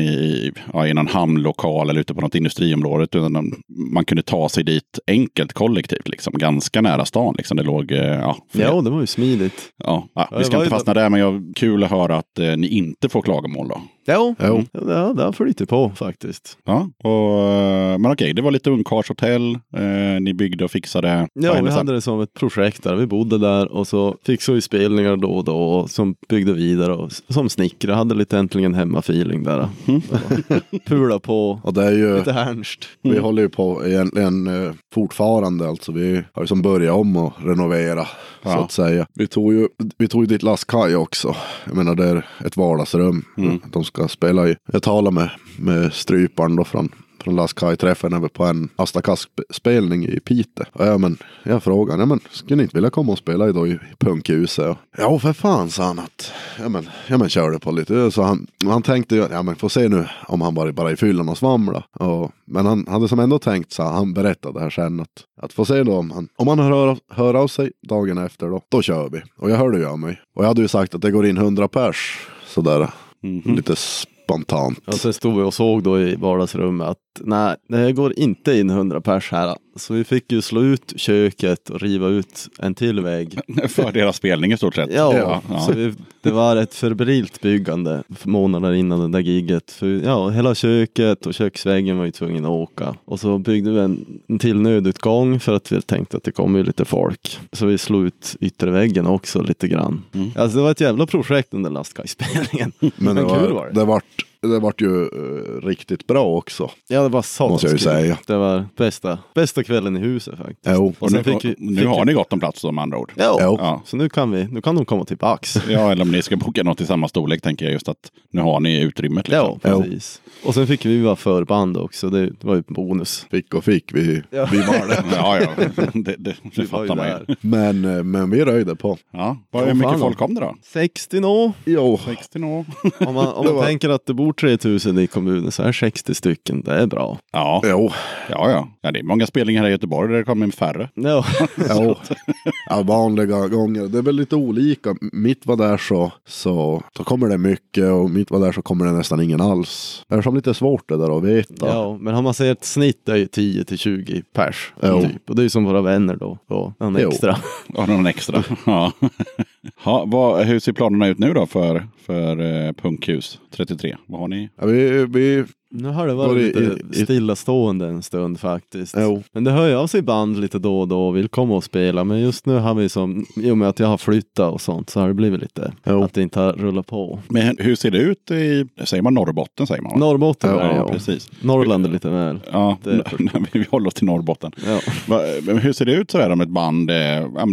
ja, i någon hamnlokal eller ute på något industriområde. Utan man kunde ta sig dit enkelt kollektivt, liksom, ganska nära stan. Liksom. Det låg, eh, ja, ja, det var ju smidigt. ja, ja, vi ska inte fastna där, men jag, kul att höra att eh, ni inte får klagomål då. Jo, Jo. ja, det, har- det har flyttat på faktiskt. Ja, och, eh, men okej, det var lite ungkarlshotell. Eh, ni byggde och fixade. Ja, vi hade det som ett projekt där. Vi bodde där och så fixade vi spelningar då och då och som byggde vidare och som snickare. Hade lite äntligen hemma-feeling där. Mm. *laughs* Pula på, Och det är ju, lite härnst. vi håller ju på egentligen eh, fortfarande, alltså vi har ju som börjat om och renovera så Ja. att säga. Vi tog ju, vi tog ju dit lastkaj också. Jag menar det är ett vardagsrum Mm. de ska Nacka spelar ju. Jag talade med, med stryparen då från från Laskaj träffade henne på en Asta Kask-spelning i Piteå. Och ja, men, jag frågade, ja, men, skulle ni inte vilja komma och spela idag då, i punkhuset? Ja, för fan, sa han. Att, ja, men, ja, men kör det på lite. Så han, han tänkte ju, ja men får se nu om han bara, bara i fyllan och svamla. Och, men han hade som ändå tänkt, så han berättade här sen, att, att få se då om han, om han hör, av- hör av sig dagen efter då, då kör vi. Och jag hörde ju av mig. Och jag hade ju sagt att det går in 100 pers, sådär, Mhm. lite spontant. Och sen stod vi och såg då i vardagsrummet att nej, det går inte in 100 pers här. Så vi fick ju slå ut köket och riva ut en till vägg. *laughs* För deras spelning i stort sett. Ja, ja, ja. så vi, det var ett febrilt byggande månader innan det där giget. För, ja, hela köket och köksväggen var ju tvungen att åka. Och så byggde vi en, en till nödutgång för att vi tänkte att det kommer ju lite folk. Så vi slog ut ytterväggen också lite grann. Mm. Alltså det var ett jävla projekt den där lastkajspelningen. Men det, Men kul var, var det. det vart det vart ju eh, riktigt bra också. Ja, det var satans Måste jag ju kul. säga. Det var bästa, bästa kvällen i huset faktiskt. Jo. Och Och sen nu, fick vi, nu fick har vi, ni gott om plats då med andra ord. Ja, Jo. Ja. så nu kan vi, nu kan de komma tillbaks. *laughs* Ja, eller om ni ska boka något i samma storlek tänker jag just att nu har ni utrymmet. Liksom. Ja, precis. Och sen fick vi vara förband också. Det, det var ju en bonus. Fick och fick, vi, Ja. vi var det. *laughs* Ja, ja, *laughs* det, det, det var fattar man ju. där. Men, eh, men vi röjde på. Ja, vad, hur mycket fan folk kom det då? 60 nå. Jo, 60 nå. Om man, om Det man var- tänker att det bor gjort 3000 i kommunen så är 60 stycken, det är bra. Ja, Jo, ja, ja. ja det är många spelningar här i Göteborg där det kommer in färre. Ja, *laughs* jo. Ja, vanliga gånger. Det är väl lite olika. Mitt var där så, så då kommer det mycket och mitt var där så kommer det nästan ingen alls. Det är som lite svårt det där att veta. ja, men har man sett ett snitt är ju 10 till 20 pers. Jo. Typ. Och det är ju som våra vänner då. Och någon Jo. extra. *laughs* Ja, någon extra. ja. *laughs* ha, vad, hur ser planerna ut nu då för, för eh, Punkhus 33? Har ni? Ja, vi, vi, Nu har det Var varit det lite i- stillastående en stund faktiskt. Jo. Men det hör ju av sig band lite då och då och vill komma och spela. Men just nu har vi som, i och med att jag har flyttat och sånt så har det blivit lite Jo. att det inte har rullat på. Men hur ser det ut i, säger man Norrbotten säger man? va? Norrbotten Ja, ja, precis. Norrland är lite väl. Ja, *laughs* vi håller oss till Norrbotten. Ja. Men hur ser det ut sådär om ett band eh,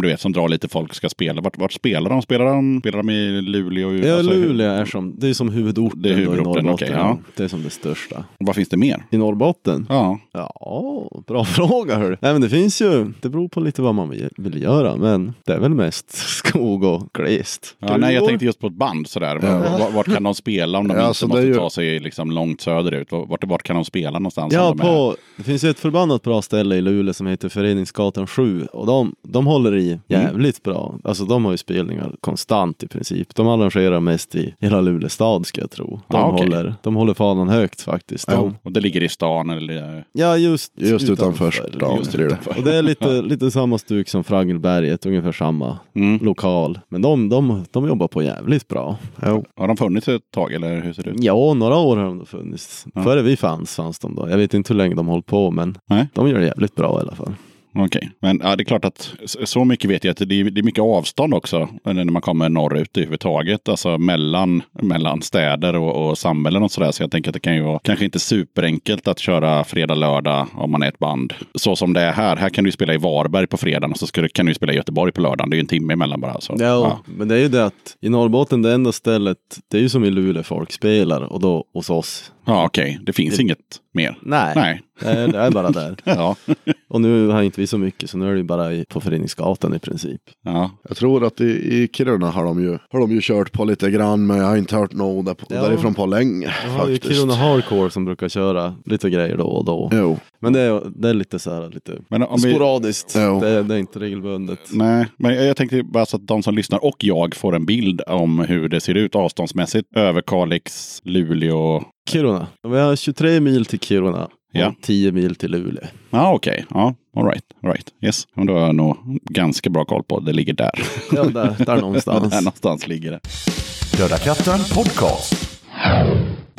du vet, som drar lite folk ska spela? Vart, vart spelar de? Spelar de, spelar de i Luleå? Ja, Alltså, Luleå är som, det är som huvudorten, Det är då i huvudorten, Norrbotten. okej, ja. Det är som det största. Vad finns det mer? I Norrbotten? Ja, Ja, bra *laughs* fråga hörru. Nej men det finns ju, det beror på lite vad man vill, vill göra. Men det är väl mest *laughs* skog och glest. ja nej, jag tänkte just på ett band sådär. Ja. Vart, kan de spela om de Ja, inte alltså, måste ju- ta sig liksom långt söderut? Vart, vart kan de spela någonstans? Ja, de på, det finns ju ett förbannat bra ställe i Luleå som heter Föreningsgatan 7 och de, de håller i jävligt bra. Alltså de har ju spelningar konstant i princip. De arrangerar mest i hela Luleå stad ska jag tro. De, Ja, okej. håller, de håller fanan högt faktiskt. Ja. De, Och det ligger i stan eller? ja, just, just utanför stan Just utanför. Och det är lite, *laughs* lite samma stuk som Fraggelberget, ungefär samma Mm. lokal. Men de, de, de jobbar på jävligt bra. Jo. Har de funnits ett tag eller hur ser det ut? Ja, några år har de funnits. Ja. Före vi fanns fanns de då. Jag vet inte hur länge de hållit på men Nej. de gör det jävligt bra i alla fall. Okej, men ja, det är klart att så mycket vet jag att det är, det är mycket avstånd också när man kommer norrut överhuvudtaget. Alltså mellan, mellan städer och, och samhällen och sådär. Så jag tänker att det kan ju vara kanske inte superenkelt att köra fredag, lördag om man är ett band. Så som det är här. Här kan du spela i Varberg på fredagen och så ska du, kan du spela i Göteborg på lördagen. Det är ju en timme emellan bara. Så. Ja, men det är ju det att i Norrbotten, det enda stället, det är ju som i Luleå folk spelar och då hos oss. Ja okej. Det finns inget mer. Nej, Nej. Det, är, det bara där. *laughs* Ja. Och nu har inte vi så mycket så nu är det ju bara på Föreningsgatan i princip. ja. Jag tror att i, i Kiruna har de, ju, har de ju kört på lite grann men jag har inte hört något där på, Ja. därifrån på länge. Ju faktiskt. Kiruna Hardcore som brukar köra lite grejer då och då. Jo. Men det är, det är lite så här lite Men vi, sporadiskt. Ja. Det, det är inte regelbundet. Nej, men jag jag tänkte bara så att de som lyssnar och jag får en bild om hur det ser ut avståndsmässigt över Kalix, Luleå. Kiruna. Vi har 23 mil till Kiruna och Ja. 10 mil till Luleå. Ja, okej. Ja, all right. All right. Yes. Men då har jag nog ganska bra koll på det. Det ligger där. *laughs* Ja, där, där någonstans. *laughs* där någonstans ligger det. Döda katten podcast.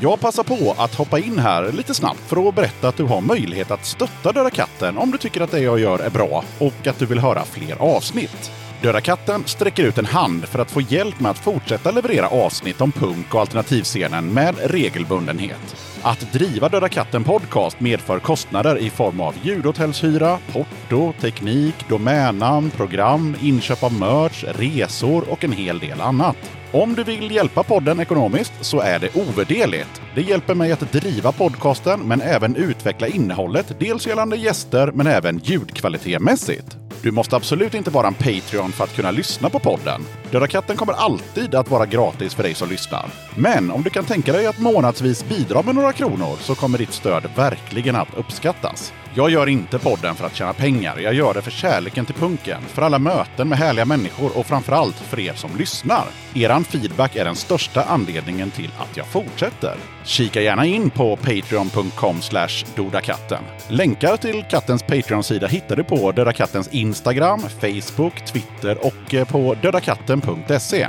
Jag passar på att hoppa in här lite snabbt för att berätta att du har möjlighet att stötta Döda katten om du tycker att det jag gör är bra och att du vill höra fler avsnitt. Döda katten sträcker ut en hand för att få hjälp med att fortsätta leverera avsnitt om punk och alternativscenen med regelbundenhet. Att driva Döda katten podcast medför kostnader i form av ljudhotellshyra, porto, teknik, domännamn, program, inköp av merch, resor och en hel del annat. Om du vill hjälpa podden ekonomiskt så är det ovärderligt. Det hjälper mig att driva podcasten men även utveckla innehållet, dels gällande gäster men även ljudkvalitetmässigt. Du måste absolut inte vara en Patreon för att kunna lyssna på podden. Döda katten kommer alltid att vara gratis för dig som lyssnar. Men om du kan tänka dig att månadsvis bidra med några kronor så kommer ditt stöd verkligen att uppskattas. Jag gör inte podden för att tjäna pengar. Jag gör det för kärleken till punken, för alla möten med härliga människor och framförallt för er som lyssnar. Eran feedback är den största anledningen till att jag fortsätter. Kika gärna in på patreon.com dodakatten. Länkar till kattens Patreon-sida hittar du på Döda Kattens Instagram, Facebook, Twitter och eh, på dödakatten.se.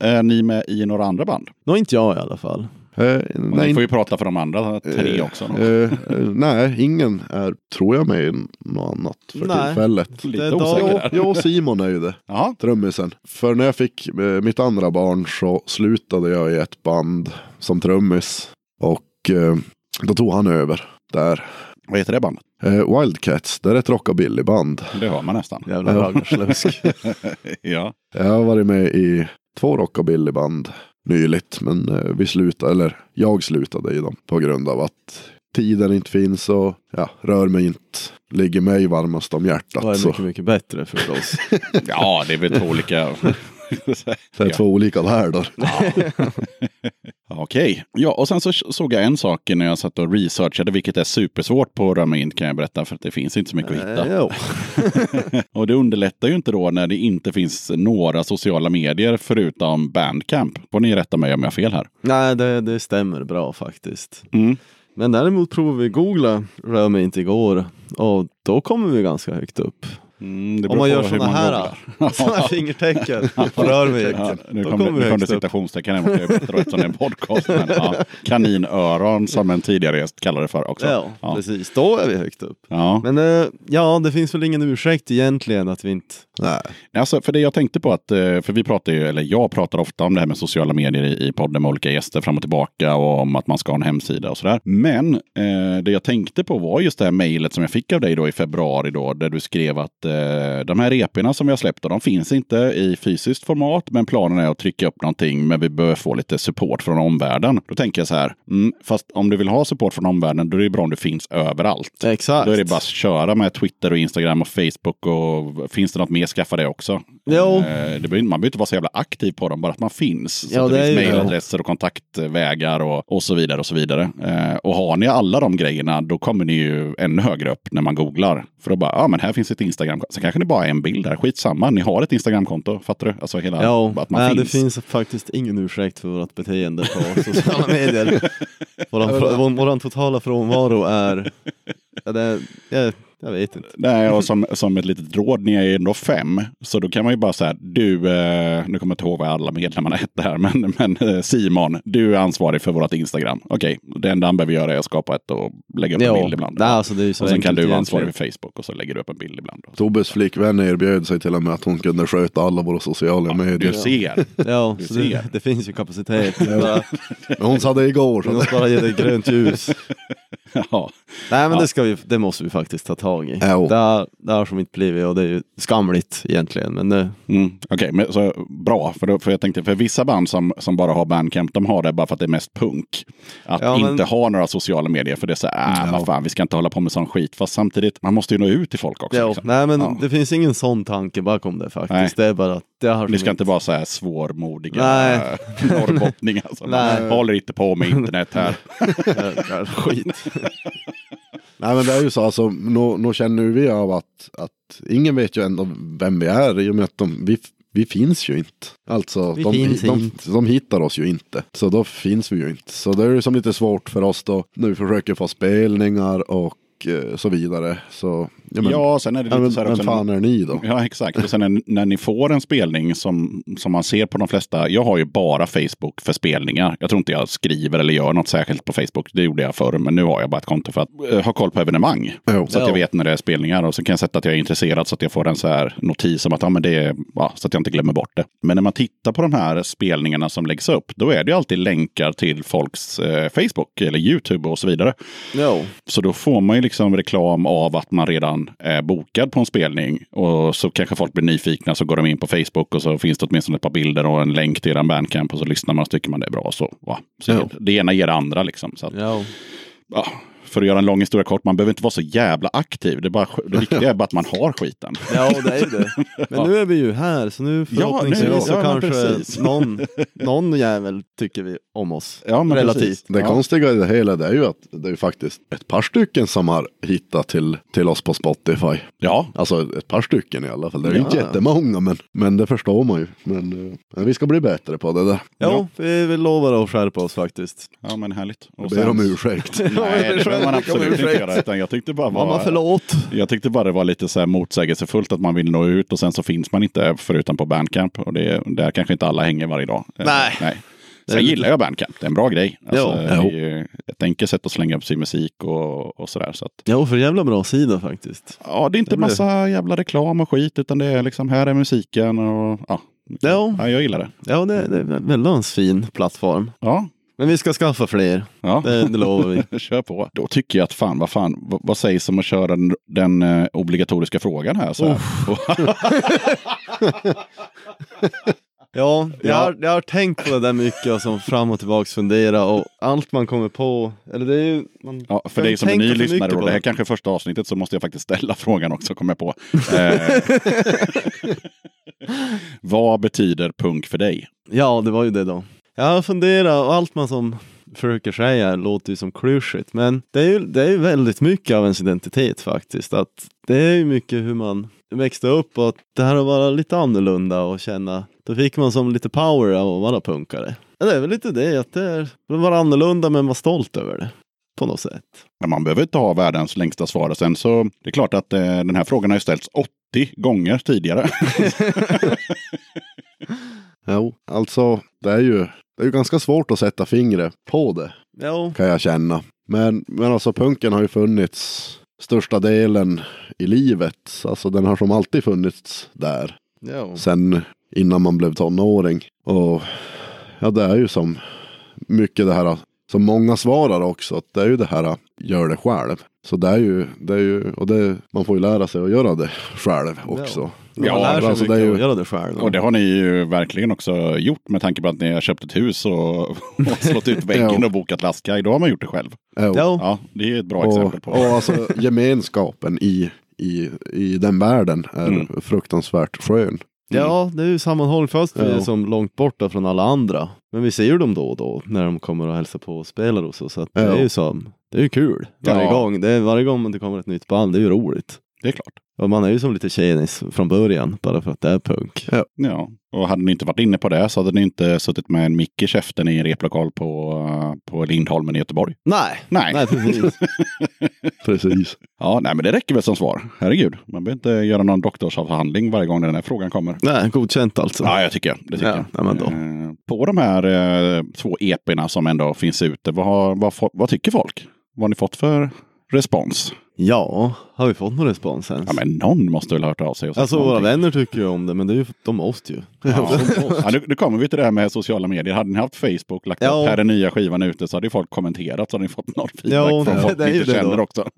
Är ni med i några andra band? Nå inte jag i alla fall. Eh, Och nej, ni får ju prata för de andra tre eh, också. Eh, eh, nej, ingen är, tror jag, med i något annat för Nej. tillfället. Lite det är osäker Jo, där. jo, Simon är ju det. Trummisen. För när jag fick eh, mitt andra barn så slutade jag i ett band som trummis. Och eh, då tog han över där. vad heter det bandet? Eh, Wildcats, det är ett rockabillyband. Det hör man nästan. Jävla raggarslusk. *laughs* ja. Jag har varit med i två rockabillyband nyligt. Men eh, vi slutade, eller jag slutade i dem på grund av att tiden inte finns och ja, rör mig inte. Ligger mig varmast om hjärtat. Det var Så. mycket, mycket bättre för oss. *laughs* ja, det är väl två olika Det är två olika världar. *laughs* Okej. Ja, och sen så såg jag en sak när jag satt och researchade, vilket är supersvårt på Ramint kan jag berätta, för att det finns inte så mycket att hitta. Eh. *laughs* Och det underlättar ju inte då när det inte finns några sociala medier förutom Bandcamp. Får ni rätta mig om jag har fel här. Nej, det, det stämmer bra faktiskt. Mm. Men däremot provade vi googla inte igår och då kommer vi ganska högt upp. Mm, Om man gör sådana här, *laughs* här *laughs* fingertecken och rör mig. Ja, nu kom, kommer kom det citationstecken här det bättre eftersom det är en podcast. Men, ja, *laughs* kaninöron som en tidigare gäst kallade det för också. Ja, ja. precis. Då är vi högt upp. Ja. Men eh, ja, det finns väl ingen ursäkt egentligen att vi inte... Nej. Alltså, för det jag tänkte på att, eh, för vi pratar ju, eller jag pratar ofta om det här med sociala medier i, i podden med olika gäster fram och tillbaka och om att man ska ha en hemsida och sådär. Men eh, det jag tänkte på var just det här mejlet som jag fick av dig då i februari då, där du skrev att de här reporna som vi har släppt, de finns inte i fysiskt format, men planen är att trycka upp någonting, men vi behöver få lite support från omvärlden. Då tänker jag så här, mm, fast om du vill ha support från omvärlden, då är det bra om du finns överallt. Exakt. Då är det bara att köra med Twitter och Instagram och Facebook och finns det något mer, skaffa det också. Jo. Eh, Det behöver, man behöver inte vara så jävla aktiv på dem, bara att man finns. Så Ja, att det, det finns mejladresser och kontaktvägar och, och så vidare. Och så vidare. Eh, och har ni alla de grejerna, då kommer ni ju ännu högre upp när man googlar. För då bara, ja men här finns ett Instagram. Så kanske det bara är en bild där, skitsamma. Ni har ett Instagramkonto, fattar du? Alltså hela, Ja, att man nej, finns. det finns faktiskt ingen ursäkt för vårt beteende på *laughs* sociala medier. Vår, totala frånvaro är... *laughs* Ja, det, jag, vet inte. Nej, och som, som ett litet råd, ni är ju ändå fem. Så då kan man ju bara säga, du, eh, nu kommer jag inte ihåg vad alla medlemmarna hette här, men, men eh, Simon, du är ansvarig för vårt Instagram. Okej, det enda han behöver göra är att skapa ett och lägga upp en Ja, bild ibland. nej, alltså det är ju så och sen kan du vara ansvarig för Facebook och så lägger du upp en bild ibland. Tobbes flickvän erbjöd sig till och med att hon kunde sköta alla våra sociala Du medier. ser. Ja, Du så det, ser. det finns ju kapacitet. Men hon sa det igår. Så måste bara ge det grönt ljus. *laughs* ja. Nej men Ja. det, ska vi, det måste vi faktiskt ta tag i. Jo. Det, har, det har som inte blivit och det är ju skamligt egentligen. Men det, Mm, Okej, så bra. För, då, för jag tänkte, för vissa band som, som bara har Bandcamp, de har det bara för att det är mest punk. Att Ja, men- inte ha några sociala medier, för det är så här, äh, vad fan, vi ska inte hålla på med sån skit. Fast samtidigt, man måste ju nå ut till folk också. liksom. nej men det finns ingen sån tanke bakom det faktiskt. Nej. Det är bara att det har Ni ska inte vara så här svårmodiga Nej. *laughs* norrbottningar som Nej. håller inte på med internet här. skit. *laughs* Nej men det är ju så, alltså, nu, nu känner vi av att, att ingen vet ju ändå vem vi är i och med att de, vi, vi finns ju inte. Alltså Vi de, finns de, inte. de, hittar oss ju inte. Så då finns vi ju inte. Så det är ju som lite svårt för oss då när vi försöker få spelningar och eh, så vidare. Så ja, men, Ja, sen är det lite men, så här vem fan är ni då? Ja, exakt. Och sen när, när ni får en spelning som, som man ser på de flesta. Jag har ju bara Facebook för spelningar. Jag tror inte jag skriver eller gör något särskilt på Facebook. Det gjorde jag förr, men nu har jag bara ett konto för att eh, ha koll på evenemang. Jo. Så att Ja. jag vet när det är spelningar och så kan jag sätta att jag är intresserad så att jag får en så här notis om att ja, men det är, ja, så att jag inte glömmer bort det. Men när man tittar på de här spelningarna som läggs upp, då är det ju alltid länkar till folks eh, Facebook eller YouTube och så vidare. Jo, Så då får man ju liksom reklam av att man redan är bokad på en spelning. Och så kanske folk blir nyfikna så går de in på Facebook och så finns det åtminstone ett par bilder och en länk till eran bandcamp och så lyssnar man och så tycker man det är bra. Så, va. så Ja. Det ena ger det andra liksom. Så att, ja. ja, för att göra en lång historia kort, man behöver inte vara så jävla aktiv. Det, är bara, det viktiga *laughs* är bara att man har skiten. ja det är ju det. *laughs* Men nu är vi ju här så nu förhoppningsvis nu- så ja, men kanske *laughs* någon, någon jävel tycker vi om oss. Ja, men Relativt. precis. Det ja. konstiga i det hela det är ju att det är faktiskt ett par stycken som har hittat till, till oss på Spotify. Ja, Alltså ett par stycken i alla fall. Det är ju inte Ja. jättemånga men, men det förstår man ju. Men eh, vi ska bli bättre på det där. Jo, vi, vi lovar att skärpa oss faktiskt. ja men härligt. Jag Och ber sen- om ursäkt. Nej, man absolut inte göra. Utan jag tyckte bara Mamma var... förlåt. Jag tyckte bara det var lite så här motsägelsefullt att man vill nå ut och sen så finns man inte förutom på Bandcamp. Och det, där kanske inte alla hänger varje dag. Eh, Nej. Nej. Sen lite- gillar jag Bandcamp. Det är en bra grej. Alltså, Ja. det är ju ett enkelt sätt att slänga upp sin musik och, och sådär. Så att, Jo, för jävla bra sida faktiskt. ja, det är inte Det blir- massa jävla reklam och skit. Utan det är liksom, här är musiken och ja. Ja, ja jag gillar det. ja det, det är en väldigt fin plattform. Ja, Men vi ska skaffa fler. ja. Det, det lovar vi. *laughs* Kör på. Då tycker jag att fan, vad fan, vad, vad sägs om att köra den, den eh, obligatoriska frågan här? Så här. *laughs* Ja, jag, Ja. Har, jag har tänkt på det där mycket och som fram och tillbaks fundera och allt man kommer på. Eller det är ju... Man, Ja, för dig som är ny lyssnare, och det här kanske är första avsnittet, så måste jag faktiskt ställa *laughs* frågan också, kommer jag på. Eh, Vad betyder punk för dig? Ja, det var ju det då. Jag har funderat och allt man som försöker säga låter ju som klyschigt. Men det är ju det är väldigt mycket av ens identitet faktiskt. Att det är ju mycket hur man växte upp och att det här att vara lite annorlunda och känna. Då fick man som lite power av att vara punkare. Ja, Det är väl lite det att det är vara annorlunda men vara stolt över det. På något sätt. Men man behöver inte ha världens längsta svar. Och Sen så det är klart att eh, den här frågan har ju ställts 80 gånger tidigare. *laughs* *laughs* Jo, alltså det är ju det är ju ganska svårt att sätta fingret på det Ja, kan jag känna. Men, men alltså punken har ju funnits största delen i livet. Alltså den har som alltid funnits där. ja. Sen innan man blev tonåring. Och ja, det är ju som mycket det här som många svarar också. Att det är ju det här gör det själv. Så det är ju, det är ju och det, man får ju lära sig att göra det själv också. Man Ja, lär sig alltså, mycket det är ju- att göra det själv. Och det har ni ju verkligen också gjort med tanke på att ni har köpt ett hus och, och slått ut väggen *laughs* och bokat lastkaj. Då har man gjort det själv. Ja. Ja, det är ett bra exempel Och, på. och alltså gemenskapen i, i, i den världen är Mm. fruktansvärt skön. ja, det är ju sammanhåll fast vi är som långt borta från alla andra. Men vi ser ju dem då och då när de kommer och hälsar på och spelar hos oss. Så att det är ju som, det är ju kul varje Ja. gång. Det är, varje gång det kommer ett nytt band, det är ju roligt. Det är klart. Och man är ju som lite tjenis från början, bara för att det är punk. Ja, och hade ni inte varit inne på det så hade ni inte suttit med en mick i käften i en replokal på, eh, på Lindholmen i Göteborg. Nej, Nej. nej precis. *laughs* Precis. Ja, nej, men det räcker väl som svar. Herregud, man behöver inte göra någon doktorsavhandling varje gång den här frågan kommer. nej, godkänt alltså. Ja, jag tycker det. Tycker Ja, jag. ja, men då. Eh, På de här eh, två EPerna som ändå finns ute, vad, vad, vad tycker folk? Vad har ni fått för respons? Ja, har vi fått någon respons ens? Ja, men någon måste väl ha hört av sig. Och Alltså våra någonting. vänner tycker ju om det, men det är ju, de måste ju. Ja. *laughs* ja, nu, nu kommer vi till det här med sociala medier. Hade ni haft Facebook, lagt Ja. upp här är nya skivan ute, så hade ju folk kommenterat, så hade ni fått någon feedback Ja, från folk det är ni inte det känner då. också. *laughs*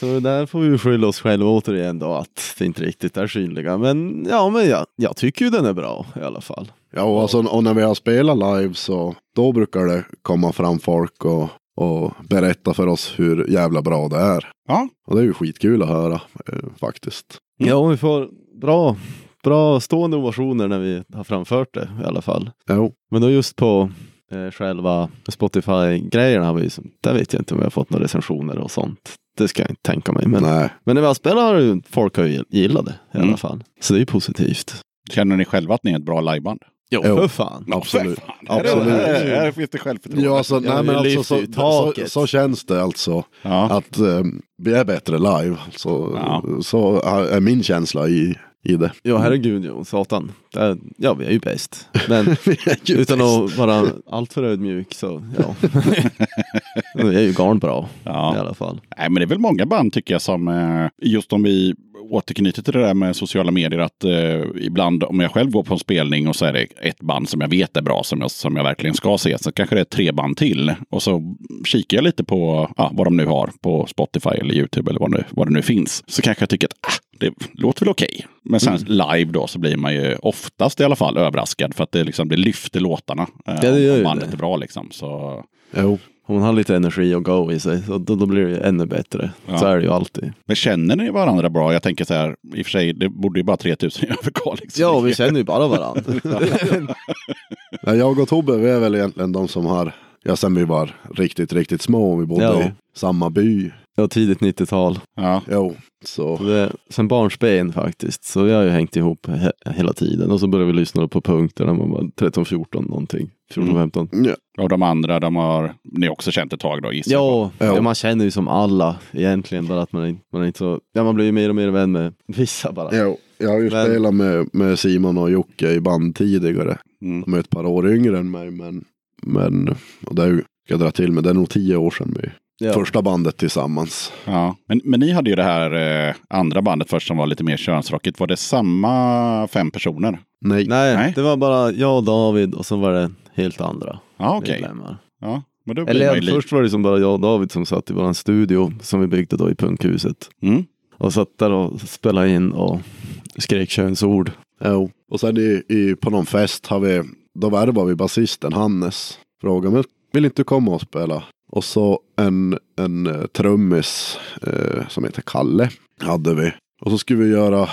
Så där får vi skylla oss själva återigen då att det inte riktigt är synliga. Men ja, men jag, jag tycker ju den är bra i alla fall. Ja, och, alltså, och när vi har spelat live så då brukar det komma fram folk och, och berätta för oss hur jävla bra det är. Ja, Och det är ju skitkul att höra eh, faktiskt. Ja, vi får bra, bra stående ovationer när vi har framfört det i alla fall. Jo, Men då just på eh, själva Spotify-grejerna har vi, som- där vet jag inte om vi har fått några recensioner och sånt. Det ska jag inte tänka mig. Men, nej. men när vi har spelat har ju folk har ju gillat det i Mm. alla fall. Så det är ju positivt. känner ni själva att ni är ett bra liveband? Jo, Jo. för fan. Absolut. För fan, Absolut. Här, här, här finns det självförtroende. Ja, alltså, Ja, nej, men alltså, så, så, så känns det alltså. ja. Att eh, vi är bättre live. Så, Ja. så är min känsla i, i det. Ja, herregud, jo, satan. Ja, vi är ju bäst. Men *laughs* utan bäst. att vara alltför ödmjuk så, ja. *laughs* vi är ju garnbra Ja. i alla fall. Nej, men det är väl många band tycker jag som, eh, just om vi återknyter till det där med sociala medier, att eh, ibland om jag själv går på en spelning och så är det ett band som jag vet är bra, som jag, som jag verkligen ska se, så kanske det är tre band till. Och så kikar jag lite på ja, vad de nu har på Spotify eller YouTube eller vad, nu, vad det nu finns. Så kanske jag tycker att ah, det låter väl okej. Men sen live då så blir man ju oftast i alla fall överraskad för att det, liksom, det lyfter låtarna. Eh, Ja, det gör om bandet det. är bra liksom. Så, Jo. Om man har lite energi och go i sig, så då, då blir det ju ännu bättre. Ja. Så är det ju alltid. Men känner ni varandra bra? Jag tänker så här, i och för sig, det borde ju bara 3000 i Överkalix. Ja, vi känner ju bara varandra. *laughs* Ja, jag och Tobbe vi är väl egentligen de som har, ja sen vi var riktigt, riktigt små. Vi bodde Ja. i samma by. Ja, tidigt 90-tal. Ja. Jo, så. Så det, sen barnsben faktiskt. Så vi har ju hängt ihop he hela tiden. Och så började vi lyssna på punkt där när man var 13-14 någonting. 14-15. Ja. Och de andra, de har ni också känt ett tag då gissar. Ja, Ja. ja, man känner ju som alla egentligen. Bara att man, är- man är inte så... Ja, man blir ju mer och mer vän med vissa bara. Jo, jag har ju Men- spelat med, med Simon och Jocke i band tidigare. Mm. De är ett par år yngre än mig. Men, men och det är ju, ska jag dra till med, det är nog tio år sedan vi Ja. första bandet tillsammans. Ja. Men, men ni hade ju det här eh, andra bandet först som var lite mer könsrockigt. Var det samma fem personer? Nej. Nej, Nej. det var bara jag och David och så var det helt andra Ja, okej. medlemmar. Ja, men då Eller ja, först var det som bara jag och David som satt i våran studio som vi byggde då i punkhuset. Mm. Och satt där och spelade in och skrek könsord. Jo. Och sen i, i, på någon fest har vi, då värvade vi basisten Hannes. Frågade men vill inte du komma och spela? Och så en, en eh, trummis eh, som heter Kalle hade vi. Och så skulle vi göra,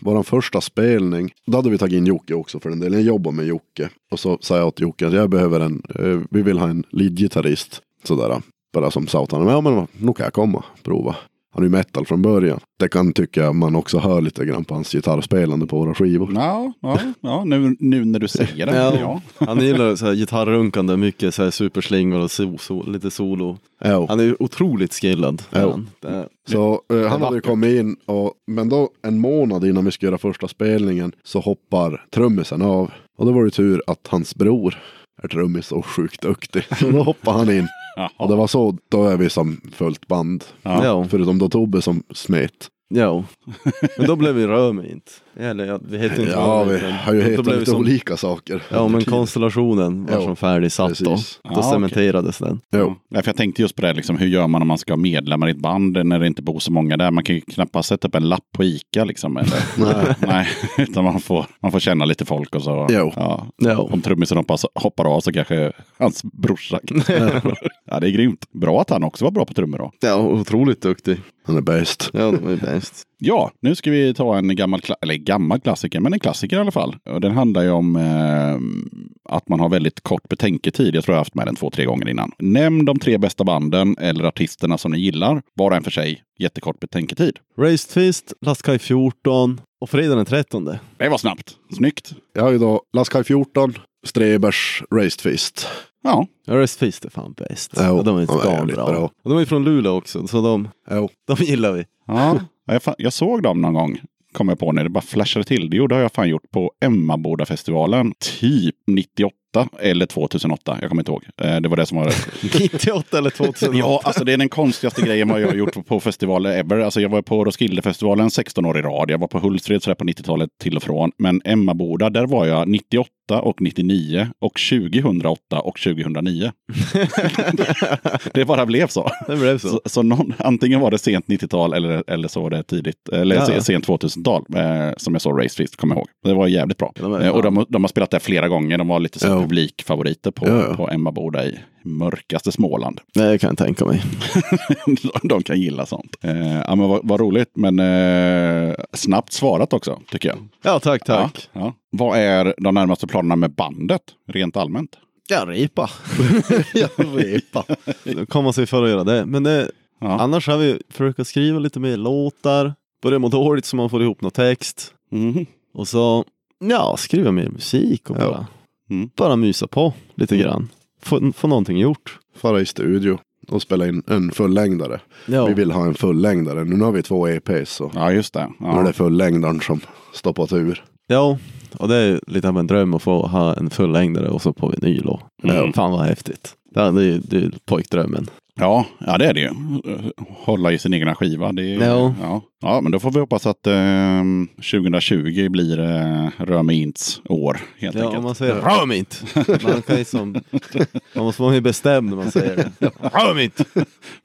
vår första spelning, då hade vi tagit in Jocke också för den delen. Jag jobbar med Jocke. Och så sa jag åt Jocke att jag behöver en, eh, vi vill ha en leadgitarrist. Sådär. Bara som sa åt honom, ja men nu kan jag komma och prova. Han är ju metal från början. Det kan tycka man också hör lite grann på hans gitarrspelande på våra skivor. Ja, ja, ja nu, nu när du säger det. *laughs* Ja. Ja. Han gillar så här gitarrunkande, mycket så här superslingor och so, so, lite solo. Ja. Han är otroligt skillad. Ja. Han. Det, Så eh, han hade ju kommit in och, men då en månad innan vi skulle göra första spelningen så hoppar trummisen av. Och då var det tur att hans bror trummis och sjukt duktig. Så *laughs* då hoppar han in. Och det var så, då är vi som fullt band. Ja. ja. Förutom då Tobbe som smet. Ja, men då blev vi Römint. Eller ja, vi heter inte Ja, vi har ju då hetat lite som- olika saker. Ja, men konstellationen var Ja, som färdigsatt då. precis. Då Ja, cementerades den. Jo. Ja, för jag tänkte just på det, liksom, hur gör man om man ska ha medlemmar i ett band när det inte bor så många där? Man kan ju knappast sätta upp en lapp på Ica liksom. Eller? *laughs* Nej. Nej, utan man får, man får känna lite folk och så. Jo. Ja. Ja. Om trummisen hoppar, hoppar av så kanske hans brorsa. *laughs* ja, det är grymt. Bra att han också var bra på trummor då. Ja, otroligt duktig. Han är bäst. Ja, de är bäst. Ja, nu ska vi ta en gammal, kla- eller gammal klassiker, men en klassiker i alla fall. Och den handlar ju om eh, att man har väldigt kort betänketid. Jag tror jag har haft med den två, tre gånger innan. Nämn de tre bästa banden eller artisterna som ni gillar, var och en för sig. Jättekort betänketid. Raised Fist, Lastkaj 14 och fredag den 13. Det var snabbt. Snyggt. Jag har ju då Laskaj 14, Strebers, Raised Fist. Ja, Ja, Raised Fist är fan bäst. Ja, Ja, de är de är stan jävligt bra. bra. Och de är från Luleå också, så de, Jo. de gillar vi. ja. jag såg dem någon gång. Kom jag på när det bara flashade till. Det gjorde har jag fan gjort på Emmaboda-festivalen. Typ 98 eller 2008. Jag kommer inte ihåg. Eh, Det var det som var *laughs* 98 eller 2008. Ja, alltså det är den konstigaste grejen jag har gjort på festivaler ever. Alltså jag var på Roskildefestivalen 16 år i rad. Jag var på Hultsfred sådär på 90-talet till och från. Men Emmaboda, där var jag 98 och 99 och 2008 och 2009. *laughs* det bara blev så. Det blev så. Så, så någon, antingen var det sent 90-tal eller, eller så var det tidigt, eller Ja. se- sent 2000-tal eh, som jag såg Race Fist, kommer jag ihåg. Det var jävligt bra. Ja, de är Eh, och de, de har spelat där flera gånger. De var lite Ja. publikfavoriter på, Ja, ja. på Emmaboda i mörkaste Småland. *laughs* Det kan jag tänka mig. de kan gilla sånt. Eh, ja, men vad, vad roligt, men eh, snabbt svarat också, tycker jag. Ja, tack, tack. Ja, ja. Vad är de närmaste planerna med bandet, rent allmänt? Ja, repa. *laughs* Jag repa. Då kommer man sig för att göra det. Men det, Ja. annars har vi försökt skriva lite mer låtar. Börja må dåligt så man får ihop någon text. Mhm. Och så, ja, skriva mer musik och Ja. bara, Mm. bara mysa på lite grann. Få, få någonting gjort. Fara i studio och spela in en fullängdare. Ja, Vi vill ha en fullängdare. Nu har vi två EPs så ja just det. nu är Ja. det fullängdaren som står på tur. ja och det är lite av en dröm att få ha en fullängdare och så på vinyl. Och, Mm. Fan vad häftigt. Det är, det är, det är pojkdrömmen. Ja, ja, det är det ju. Hålla i sin egna skiva. Det är, Ja. ja. ja, men då får vi hoppas att eh, 2020 blir eh, Röme Ints år, helt Ja, om enkelt. man säger röm inte. *laughs* Man kan ju som, man måste vara mer bestämd när man säger det. Röm inte.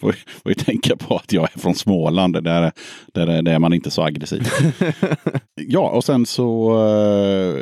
Får, får ju tänka på att jag är från Småland, där, där, där är man inte så aggressiv. *laughs* ja, och sen så, eh,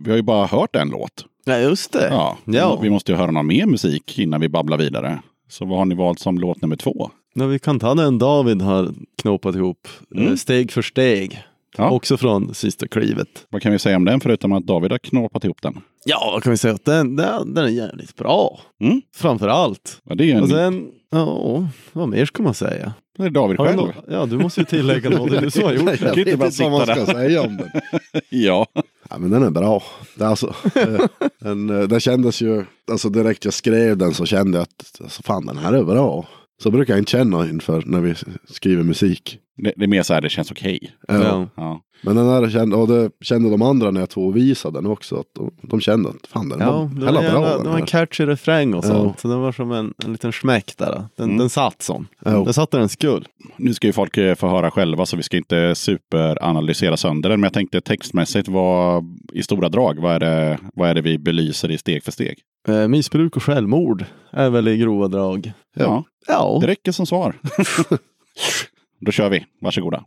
vi har ju bara hört en låt. Ja, just det. Ja, Ja. Vi måste ju höra någon mer musik innan vi babblar vidare. Så vad har ni valt som låt nummer två? Ja, vi kan ta den David har knåpat ihop. Mm. eh, Steg för steg. Ja. Också från sista klivet. Vad kan vi säga om den förutom att David har knåpat ihop den? Ja, vad kan vi säga? att Den, den, den är jävligt bra. Mm. Framför allt. Ja, det är en, Och sen, ja, vad mer ska man säga? det är David själv. ja, du måste ju tillägga något. Det är du som har gjort Jag det. *laughs* inte vet inte vad man ska säga om den. *laughs* Ja. Ja, men den är bra. Det, alltså, eh, den, eh, det kändes ju, alltså direkt jag skrev den så kände jag att alltså, fan den här är bra. Så brukar jag inte känna inför när vi skriver musik. Det, det är mer så här, det känns okej. Ja. Ja. Ja. Men den här kände, och det kände de andra när jag tog och visade den också. Att de, de kände att fan den Ja, var jävla, bra det den var en catchy refräng och Ja. sånt. Så det var som en, en liten smäck där. Den, Mm. den satt som. Ja. Den satt där den skull. Nu ska ju folk eh, få höra själva så vi ska inte superanalysera sönder den. Men jag tänkte textmässigt, vad, i stora drag, vad är, det, vad är det vi belyser i steg för steg? Eh, missbruk och självmord är väl i grova drag. Ja, Ja, det räcker som svar. *laughs* Då kör vi. Varsågoda.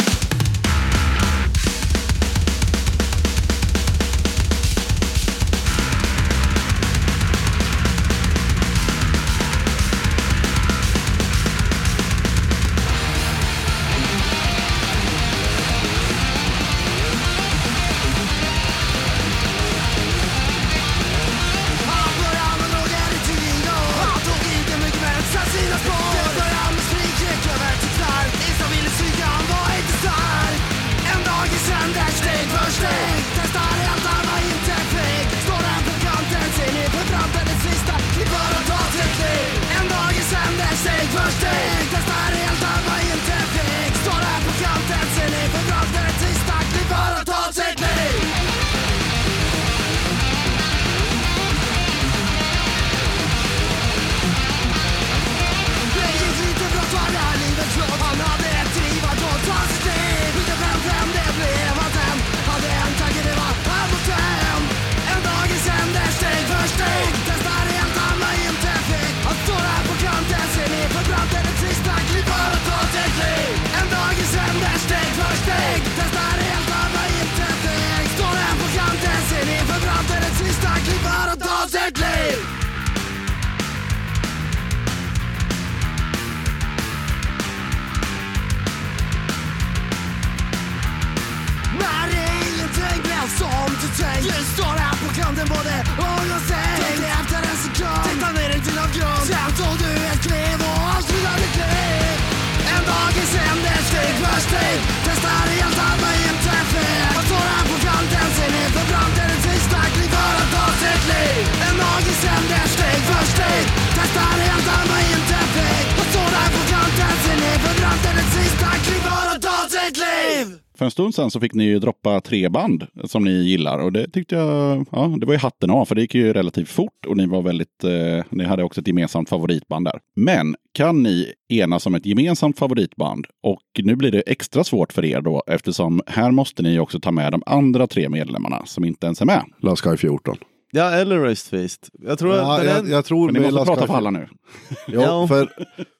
För sen så fick ni ju droppa tre band som ni gillar och det tyckte jag, ja, det var ju hatten av för det gick ju relativt fort och ni var väldigt, eh, ni hade också ett gemensamt favoritband där. Men kan ni enas om ett gemensamt favoritband? Och nu blir det extra svårt för er då eftersom här måste ni också ta med de andra tre medlemmarna som inte ens är med. Last Sky 14. Ja, eller Raised Feast. Jag tror, Ja, att den jag, en- jag tror Men ni måste prata för alla nu. *laughs* Ja, Ja. för,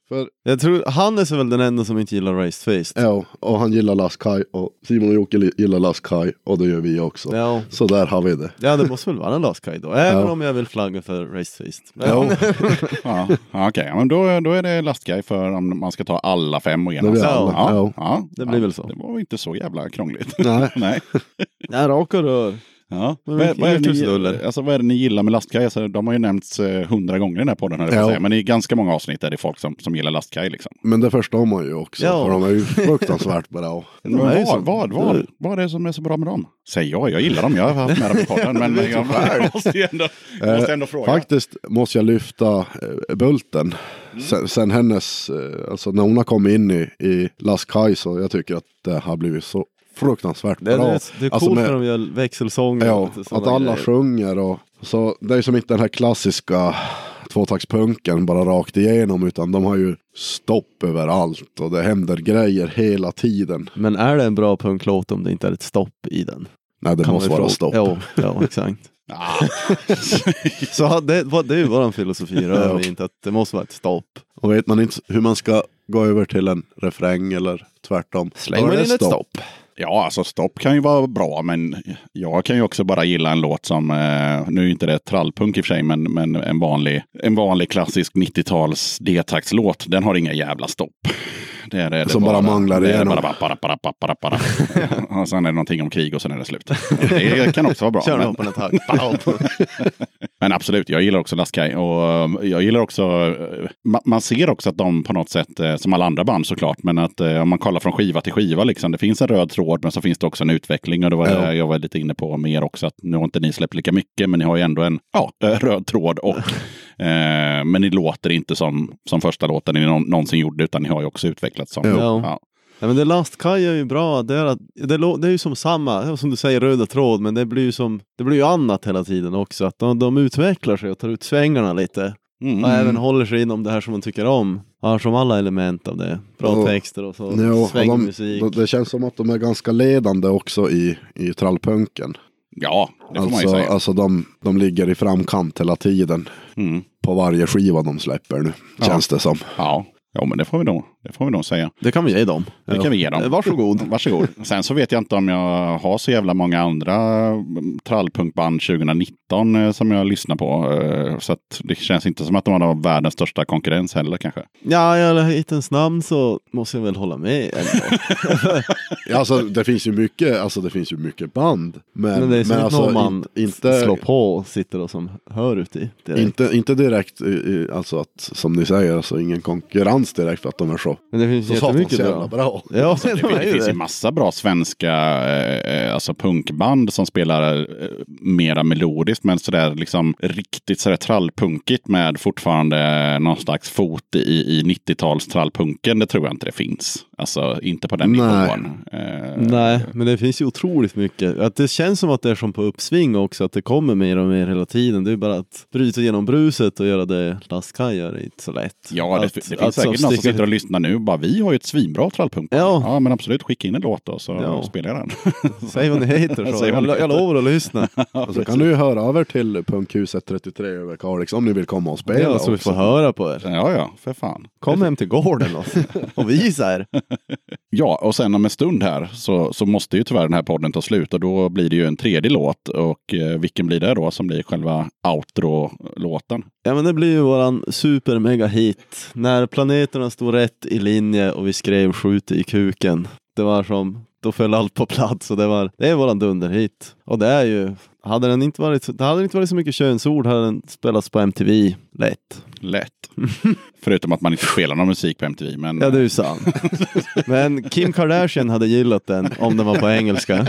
för jag tror Hannes är väl den enda som inte gillar Raised Feast. ja, och han gillar Last Sky och Simon och Jocke li- gillar Last Sky och det gör vi också. Ja. Så där har vi det. Ja, det måste väl vara en Last Guy då. *laughs* Även Ja. om jag vill flagga för Raised Feast. Ja, *laughs* Ja, ja, okej. Ja, men då, då är det Last Guy för om man ska ta alla fem och Det blir alla. Ja, Ja. ja, Det blir väl så. Det var ju inte så jävla krångligt. nej. Nej. Ja, raka rör. Ja. Men Vad, vad, är det ni, alltså, vad är det ni gillar med Lastkaj? Alltså, de har ju nämnts eh, hundra gånger i den här podden. att Ja. säga. Men i ganska många avsnitt är det folk som, som gillar Lastkaj. Liksom. Men det förstår man ju också. Ja. För de är ju fruktansvärt bra. *laughs* Men vad, så. vad, vad, vad är det som är så bra med dem? Säg jag, jag gillar dem. Jag har haft med dem i podden. *laughs* Men jag, jag *laughs* måste ju ändå, jag måste ändå fråga. Faktiskt måste jag lyfta eh, Bulten. Mm. Sen, sen hennes, eh, alltså när hon har kommit in i, i Sky så jag tycker att det har blivit så fruktansvärt Det, bra. det, det är coolt Alltså med- när de gör växelsånger. Ja, att alla grejer. sjunger och så. Det är som inte den här klassiska tvåtaktspunken bara rakt igenom utan de har ju stopp överallt och det händer grejer hela tiden. Men är det en bra punklåt om det inte är ett stopp i den? Nej, det Kan måste vara fråga. stopp. Ja, ja exakt. *laughs* *laughs* Så det, det är ju vår filosofi, rör vi inte att det måste vara ett stopp. Och vet man inte hur man ska gå över till en refräng eller tvärtom. Släng då är man in ett stopp. Ja, alltså stopp kan ju vara bra, men jag kan ju också bara gilla en låt som, eh, nu är inte det trallpunk i och för sig, men, men en, vanlig, en vanlig klassisk 90-tals D-taktslåt, den har inga jävla stopp. Det är det, det Som bara manglar det igenom. Bara, bara, bara, bara, bara, bara. och sen är det någonting om krig och sen är det slut. Det kan också vara bra. Kör men- en en. *laughs* Men absolut, jag gillar också Lastkaj. Och eh, jag gillar också, ma- man ser också att de på något sätt, eh, som alla andra band såklart, men att eh, om man kollar från skiva till skiva, liksom, det finns en röd tråd, men så finns det också en utveckling. Och det var Ja. det jag var lite inne på mer också, att nu har inte ni släppt lika mycket, men ni har ju ändå en ja, *laughs* röd tråd. Och, eh, men ni låter inte som, som första låten ni nå- någonsin gjorde, utan ni har ju också utvecklats som. Ja. Ja. Ja, men det Last Kai är ju bra. Det är, att, det, det är ju som samma, ja, som du säger, röda tråd, men det blir ju som det blir ju annat hela tiden också. Att de, de utvecklar sig och tar ut svängarna lite. Mm. Och även håller sig inom det här som man tycker om. Har som alla element av det. Bra Och- texter och så. Ja, svängmusik. de, det känns som att de är ganska ledande också i, i trallpunken. Ja, det får man ju Alltså, säga. alltså de, de ligger i framkant hela tiden Mm. på varje skiva de släpper nu. Ja. Känns det som. Ja. Ja, men det får vi nog, det får vi nog säga. Det kan vi ge dem. Det kan vi ge dem. Eh, Varsågod. *laughs* Varsågod. Sen så vet jag inte om jag har så jävla många andra mm, trallpunkband 2019 eh, som jag lyssnar på. eh, Så det känns inte som att de har världens största konkurrens heller kanske. Ja, i alla hitens namn så måste jag väl hålla med ändå. *laughs* Ja, alltså, det finns ju mycket, alltså, det finns ju mycket band. Men, Men det är inte alltså, man in- inte, slår på och sitter och som hör ut i. direkt. inte, inte direkt, i- alltså att, som ni säger, alltså ingen konkurrens direkt för att de är så, Men det finns så jättemycket jävla bra. bra. Ja, Alltså, Det, *laughs* det ju finns ju det. massa bra svenska eh, alltså punkband som spelar eh, mera melodiskt men sådär liksom riktigt sådär trallpunkigt med fortfarande någon slags fot i, i 90-tals trallpunken. Det tror jag inte det finns. Alltså inte på den Nej. nivån. Eh, Nej, men det finns ju otroligt mycket. Att det känns som att det är som på uppsving också, att det kommer mer och mer hela tiden. Det är bara att bryta igenom bruset och göra det Lastkaj gör är inte så lätt. Ja, det, att, det finns att säkert någon som sitter och lyssnar nu. Bara, vi har ju ett svinbra trallpunkband. Ja. ja, men absolut. Skicka in en låt då så Ja. spelar jag den. *laughs* Säg vad ni heter så. Jag, jag lovar att lyssna. *laughs* Och så kan du ju höra över till Punkhuset 33 över Kalix om ni vill komma och spela Ja, så vi också. får höra på er. Ja, ja, för fan. Kom hem till gården och, *laughs* och visa er. Ja, och sen om en stund här så, så måste ju tyvärr den här podden ta slut och då blir det ju en tredje låt. Och eh, vilken blir det då som blir själva outro-låten? Ja men det blir ju våran super mega hit. Planeterna stod rätt i linje och vi skrev skjut i kuken. Det var som, då föll allt på plats och det var, det är våran dunderhit. Och det är ju, hade den inte varit, det hade inte varit så mycket könsord hade den spelats på MTV lätt. Lätt. Förutom att man inte spelar någon musik på MTV. Men Ja, det är ju sant. Men Kim Kardashian hade gillat den om den var på engelska.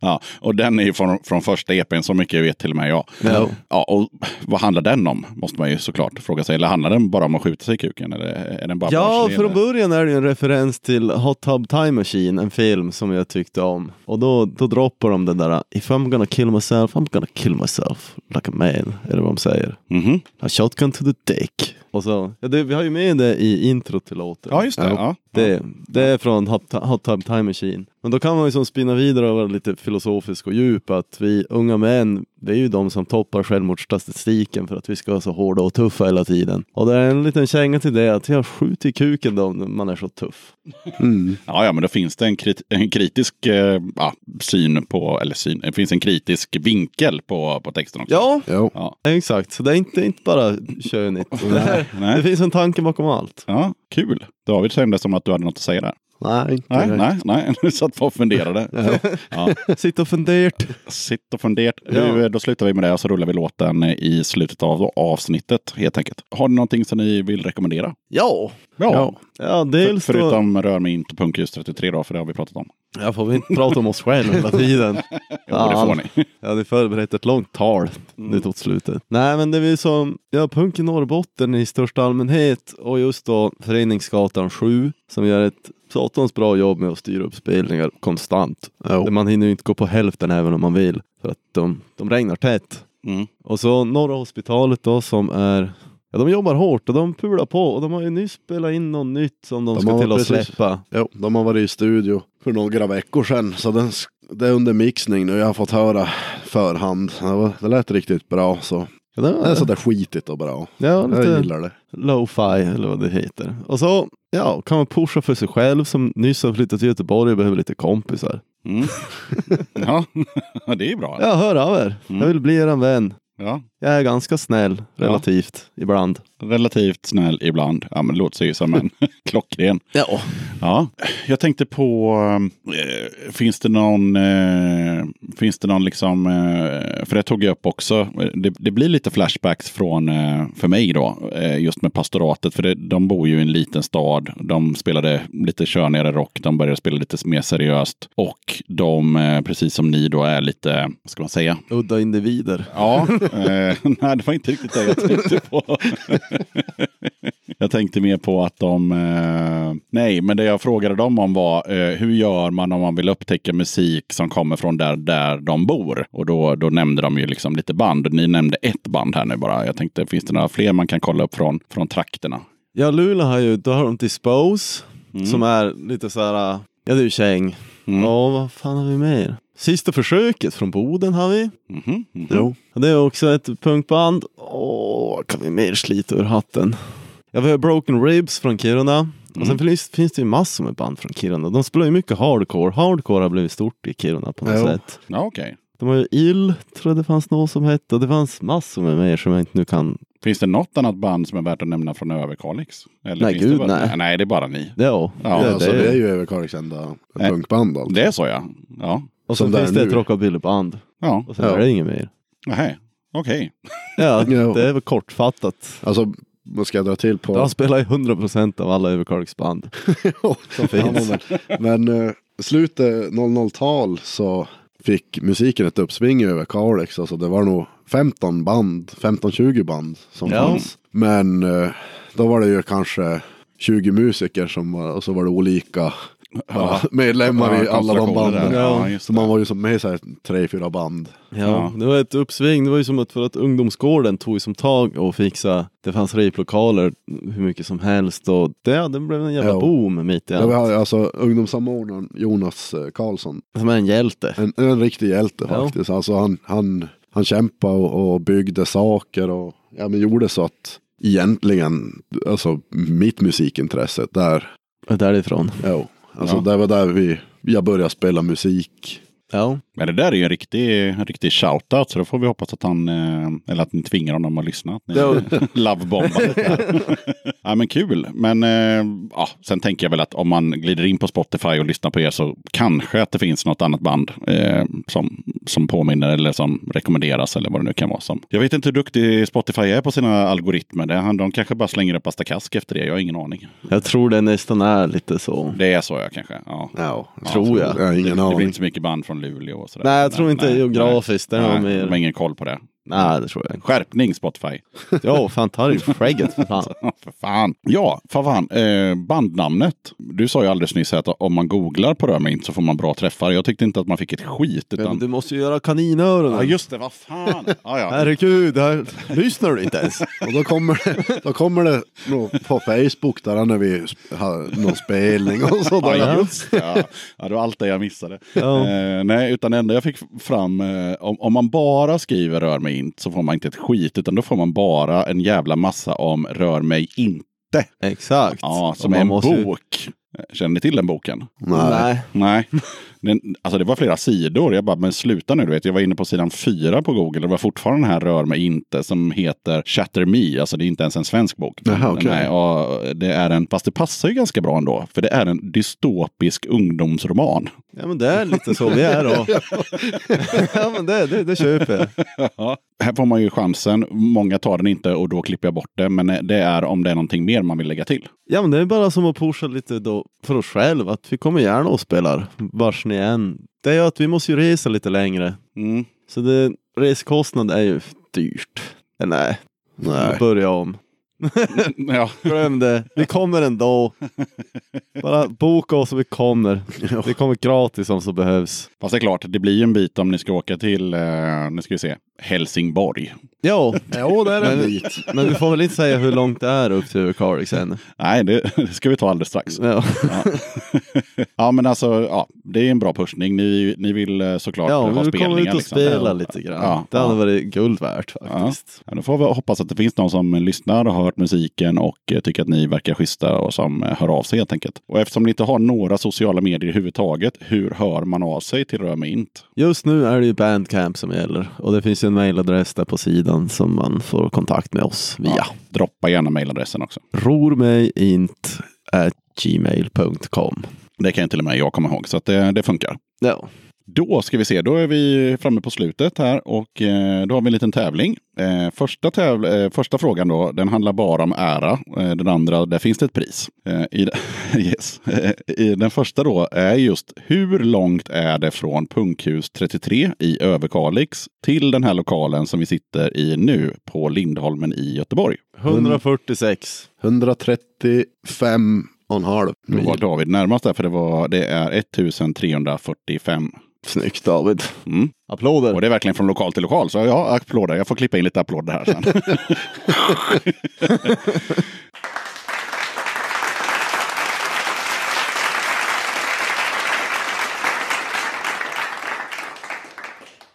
Ja, och den är ju från, från första EPn, så mycket vet till och med jag. Ja. Ja, och vad handlar den om? Måste man ju såklart fråga sig. Eller handlar den bara om att skjuta sig i kuken? Eller är den bara Ja, från eller? början är det en referens till Hot Tub Time Machine, en film som jag tyckte om. Och då, då droppar de den där If I'm gonna kill myself, I'm gonna kill myself like a man. Eller vad de säger. Mhm. A shotgun to the dick. Och så, ja, det, vi har ju med det i intro till låten. Ja, just det. Ja. Det, det är från Hot, Hot Tub Time Machine. Men då kan man ju som spinna vidare och vara lite filosofisk och djup att vi unga män, det är ju de som toppar självmordsstatistiken för att vi ska vara så hårda och tuffa hela tiden. Och det är en liten känga till det att jag skjuter i kuken då när man är så tuff. Mm. Ja, ja, men då finns det en, krit en kritisk eh, ja, syn på, eller syn, det finns en kritisk vinkel på, på texten också. Ja, Jo. Ja, exakt. Så det är inte, inte bara königt. Det, här, det finns en tanke bakom allt. ja kul. David kände som att du hade något att säga där. Nej, inte Nej, nej, nej. *laughs* Du satt bara och funderade. *laughs* Ja. *laughs* Sitt och funderat. Sitt och funderat. Ja. Du, Då slutar vi med det och så rullar vi låten i slutet av avsnittet helt enkelt. Har ni någonting som ni vill rekommendera? Ja. Ja. Ja, För, dels då, förutom Rör mig inte Punkljus 33 då, för det har vi pratat om. Jag får vi inte prata om oss själva hela tiden. Jo, det får ni. Jag hade förberett ett långt tal nu tot slutet. Nej men det är som, ja punk i Norrbotten i största allmänhet och just då Föreningsgatan 7 som gör ett satans bra jobb med att styra upp spelningar konstant. Jo. Man hinner ju inte gå på hälften även om man vill för att de, de regnar tätt. Mm. Och så Norra Hospitalet då som är Ja, de jobbar hårt och de pular på och de har ju nyss spelat in något nytt som de, De ska till att precis- släppa. Jo, de har varit i studio för några veckor sedan. Så den, det är under mixning nu. Jag har fått höra förhand. Det, var, det lät riktigt bra. Så Ja, det det är sådär skitigt och bra. ja, Jag lite gillar det. lo-fi eller vad det heter. Och så ja, kan man pusha för sig själv som nyss har flyttat till Göteborg och behöver lite kompisar. Mm. *laughs* ja, *laughs* det är bra. Ja, hör av er. Mm. Jag vill bli er vän. Ja. Jag är ganska snäll relativt ibland. Relativt snäll ibland. Ja, men det låter sig ju som en *laughs* klockren. Ja. Ja, jag tänkte på, eh, finns det någon, eh, finns det någon liksom, eh, för det tog jag upp också, det, det blir lite flashbacks från, eh, för mig då, eh, just med pastoratet, för det, de bor ju i en liten stad, de spelade lite königare rock, de började spela lite mer seriöst och de, eh, precis som ni då, är lite, vad ska man säga, Udda individer. Ja, *laughs* *laughs* nej det var inte riktigt det jag tänkte på. jag tänkte mer på att de, eh, nej men det jag frågade dem om var eh, hur gör man om man vill upptäcka musik som kommer från där, där de bor? Och då, då nämnde de ju liksom lite band. Ni nämnde ett band här nu bara. Jag tänkte, finns det några fler man kan kolla upp från, från trakterna? Ja, Luleå har ju, då har de Dispose som är lite så här, ja det är ju käng. Mm. Ja, vad fan har vi mer? Sista försöket från Boden har vi. Mhm, mhm. Jo. Det är också ett punkband. Åh, kan vi mer slita ur hatten? Ja, vi har Broken Ribs från Kiruna. Och sen finns, finns det ju massor med band från Kiruna. De spelar ju mycket hardcore. Hardcore har blivit stort i Kiruna på något Jo. sätt. Ja, okej. De har ju Ill, tror jag det fanns någon som hette. Och det fanns massor med mer som jag inte nu kan. Finns det något annat band som är värt att nämna från Överkalix? Eller Nej, finns gud, det bara, nej. Nej, det är bara ni. Det, ja. Ja, det, alltså, det, är ju Överkalix enda punkband alltså. Det är så ja. Ja. Och så som där finns det ett nu. rockabillyband. Ja. Och sen Ja. är det inget mer. Nej. Okej. Ja, *laughs* Ja. det är väl kortfattat. Alltså, vad ska jag dra till på? De spelar ju 100% av alla Överkalixband. som *laughs* finns. men men eh, slutet 00-tal så fick musiken ett uppsving i Överkalix. Alltså det var nog 15 band, 15-20 band som Ja. fanns. Men eh, då var det ju kanske 20 musiker som var, och så var det olika Ja. medlemmar i Ja, alla de banden. Ja, så man var ju som med i tre, fyra band. Ja, Ja. det var ett uppsving. Det var ju som att för att ungdomsgården tog ju som tag och fixa. Det fanns replokaler hur mycket som helst och det, det blev en jävla Ja. boom mitt i Ja. vi allt. har alltså ungdomssamordnaren Jonas eh, Karlsson. Som är en hjälte. En, en riktig hjälte Ja. faktiskt. Alltså han, han, han kämpade och, och byggde saker och ja, men gjorde så att egentligen, alltså mitt musikintresse där, Därifrån. ja, alltså Ja. det var där vi, jag började spela musik. Ja. Men det där är ju en riktig, en riktig shoutout så då får vi hoppas att han, eh, eller att ni tvingar honom att lyssna. Att ni Ja. *laughs* lovebombar *laughs* ja men kul. Men eh, ja, sen tänker jag väl att om man glider in på Spotify och lyssnar på er så kanske att det finns något annat band eh, som, som påminner eller som rekommenderas eller vad det nu kan vara. Som. Jag vet inte hur duktig Spotify är på sina algoritmer. Det, han- de kanske bara slänger upp Astakask efter det. Jag har ingen aning. Jag tror det nästan är lite så. Det är så jag kanske. Ja. Ja, Tror jag. Jag har ingen det, det blir inte så mycket band från Luleå och sådär. Nej, jag tror inte geografiskt. Det Nej, mer- de har ingen koll på det. Nej, det tror jag inte. Skärpning Spotify. Jo, fan ta dig skägget för fan. *laughs* för fan. Ja, för fan. Eh, bandnamnet. Du sa ju alldeles nyss att om man googlar på Römint så får man bra träffar. Jag tyckte inte att man fick ett skit. Men Utan... du måste ju göra kaninöron. Ja, just det. Vad fan. Ja, ja. Herregud, här lyssnar du inte ens? Och då kommer det, då kommer det på Facebook där när vi har någon spelning och sådär. Ja, just det. Ja. ja, det var allt det jag missade. Ja. Eh, nej, utan det enda jag fick fram, eh, om, om man bara skriver rör mig inte så får man inte ett skit, utan då får man bara en jävla massa om rör mig inte. Exakt. Ja, som är en ju- bok. Känner ni till den boken? Nej. Nej. Den, alltså det var flera sidor. Jag bara, men sluta nu. Du vet. Jag var inne på sidan fyra på Google. Det var fortfarande den här Rör mig inte som heter Shatter Me. Alltså det är inte ens en svensk bok. Jaha, okej. Nej, och det är en, fast det passar ju ganska bra ändå. För det är en dystopisk ungdomsroman. Ja men det är lite så vi är då. *laughs* ja men det, det, det köper jag. Ja. Här får man ju chansen. Många tar den inte och då klipper jag bort det. Men det är om det är någonting mer man vill lägga till. Ja men det är bara som att pusha lite då för oss själva. Att vi kommer gärna och spelar vars ni än. Det är ju att vi måste ju resa lite längre. Mm. Så det, reskostnad är ju dyrt. Eh, nej, Nej. börja om. *laughs* Ja. Glöm det. Vi kommer ändå. Bara boka oss och vi kommer. Det kommer gratis om så behövs. Fast det är klart, det blir ju en bit om ni ska åka till, eh, nu ska vi se, Helsingborg. Ja, Jo, det är en bit. men vi får väl inte säga hur långt det är upp till Överkalix än. Nej, det, det ska vi ta alldeles strax. Ja. Ja. *laughs* ja, men alltså, ja, det är en bra pushning. Ni, ni vill eh, såklart Ja, ha vi kommer spelningar. ut och liksom. spela Ja. lite grann. Ja, det hade ja. varit guld värt faktiskt. Ja, då får vi hoppas att det finns någon som lyssnar och har hört musiken och eh, tycker att ni verkar schyssta och som eh, hör av sig helt enkelt. Och eftersom ni inte har några sociala medier överhuvudtaget, hur hör man av sig till Rör mig inte? Just nu är det ju Bandcamp som gäller och det finns en mailadress där på sidan som man får kontakt med oss via. Ja, droppa gärna mailadressen också. Rormejint gmail.com. Det kan ju till och med jag komma ihåg, så att det, det funkar. Ja. Då ska vi se, då är vi framme på slutet här och eh, då har vi en liten tävling. Eh, första, täv- eh, första frågan då, den handlar bara om ära. Den andra, där finns det ett pris. I, *laughs* yes. i, den första då är just hur långt är det från Punkhus 33 i Överkalix till den här lokalen som vi sitter i nu på Lindholmen i Göteborg? 146. 135 och en halv Då var. David närmast där för det, var, det är 1345. Snyggt David. Mm. Applåder. Och det är verkligen från lokal till lokal. Så ja, applåder. Jag får klippa in lite applåder här sen. *laughs*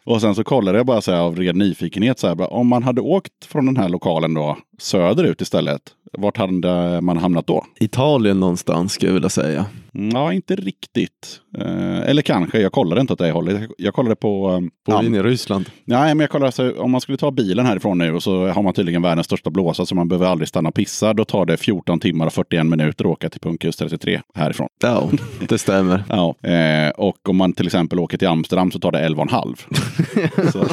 Och sen så kollade jag bara så här av ren nyfikenhet. Så här, om man hade åkt från den här lokalen då söderut istället. Vart hade man hamnat då? Italien någonstans skulle jag vilja säga. Ja, inte riktigt. Eh, eller kanske, jag kollade inte åt det hållet. Jag- kollade på... eh, in i Ryssland. Nej, men jag kollar alltså, om man skulle ta bilen härifrån nu och så har man tydligen världens största blåsa så man behöver aldrig stanna och pissa. Då tar det 14 timmar och 41 minuter att åka till Punkhus 33 härifrån. Ja, det stämmer. *laughs* Ja, eh, och om man till exempel åker till Amsterdam så tar det 11,5. *laughs* Så.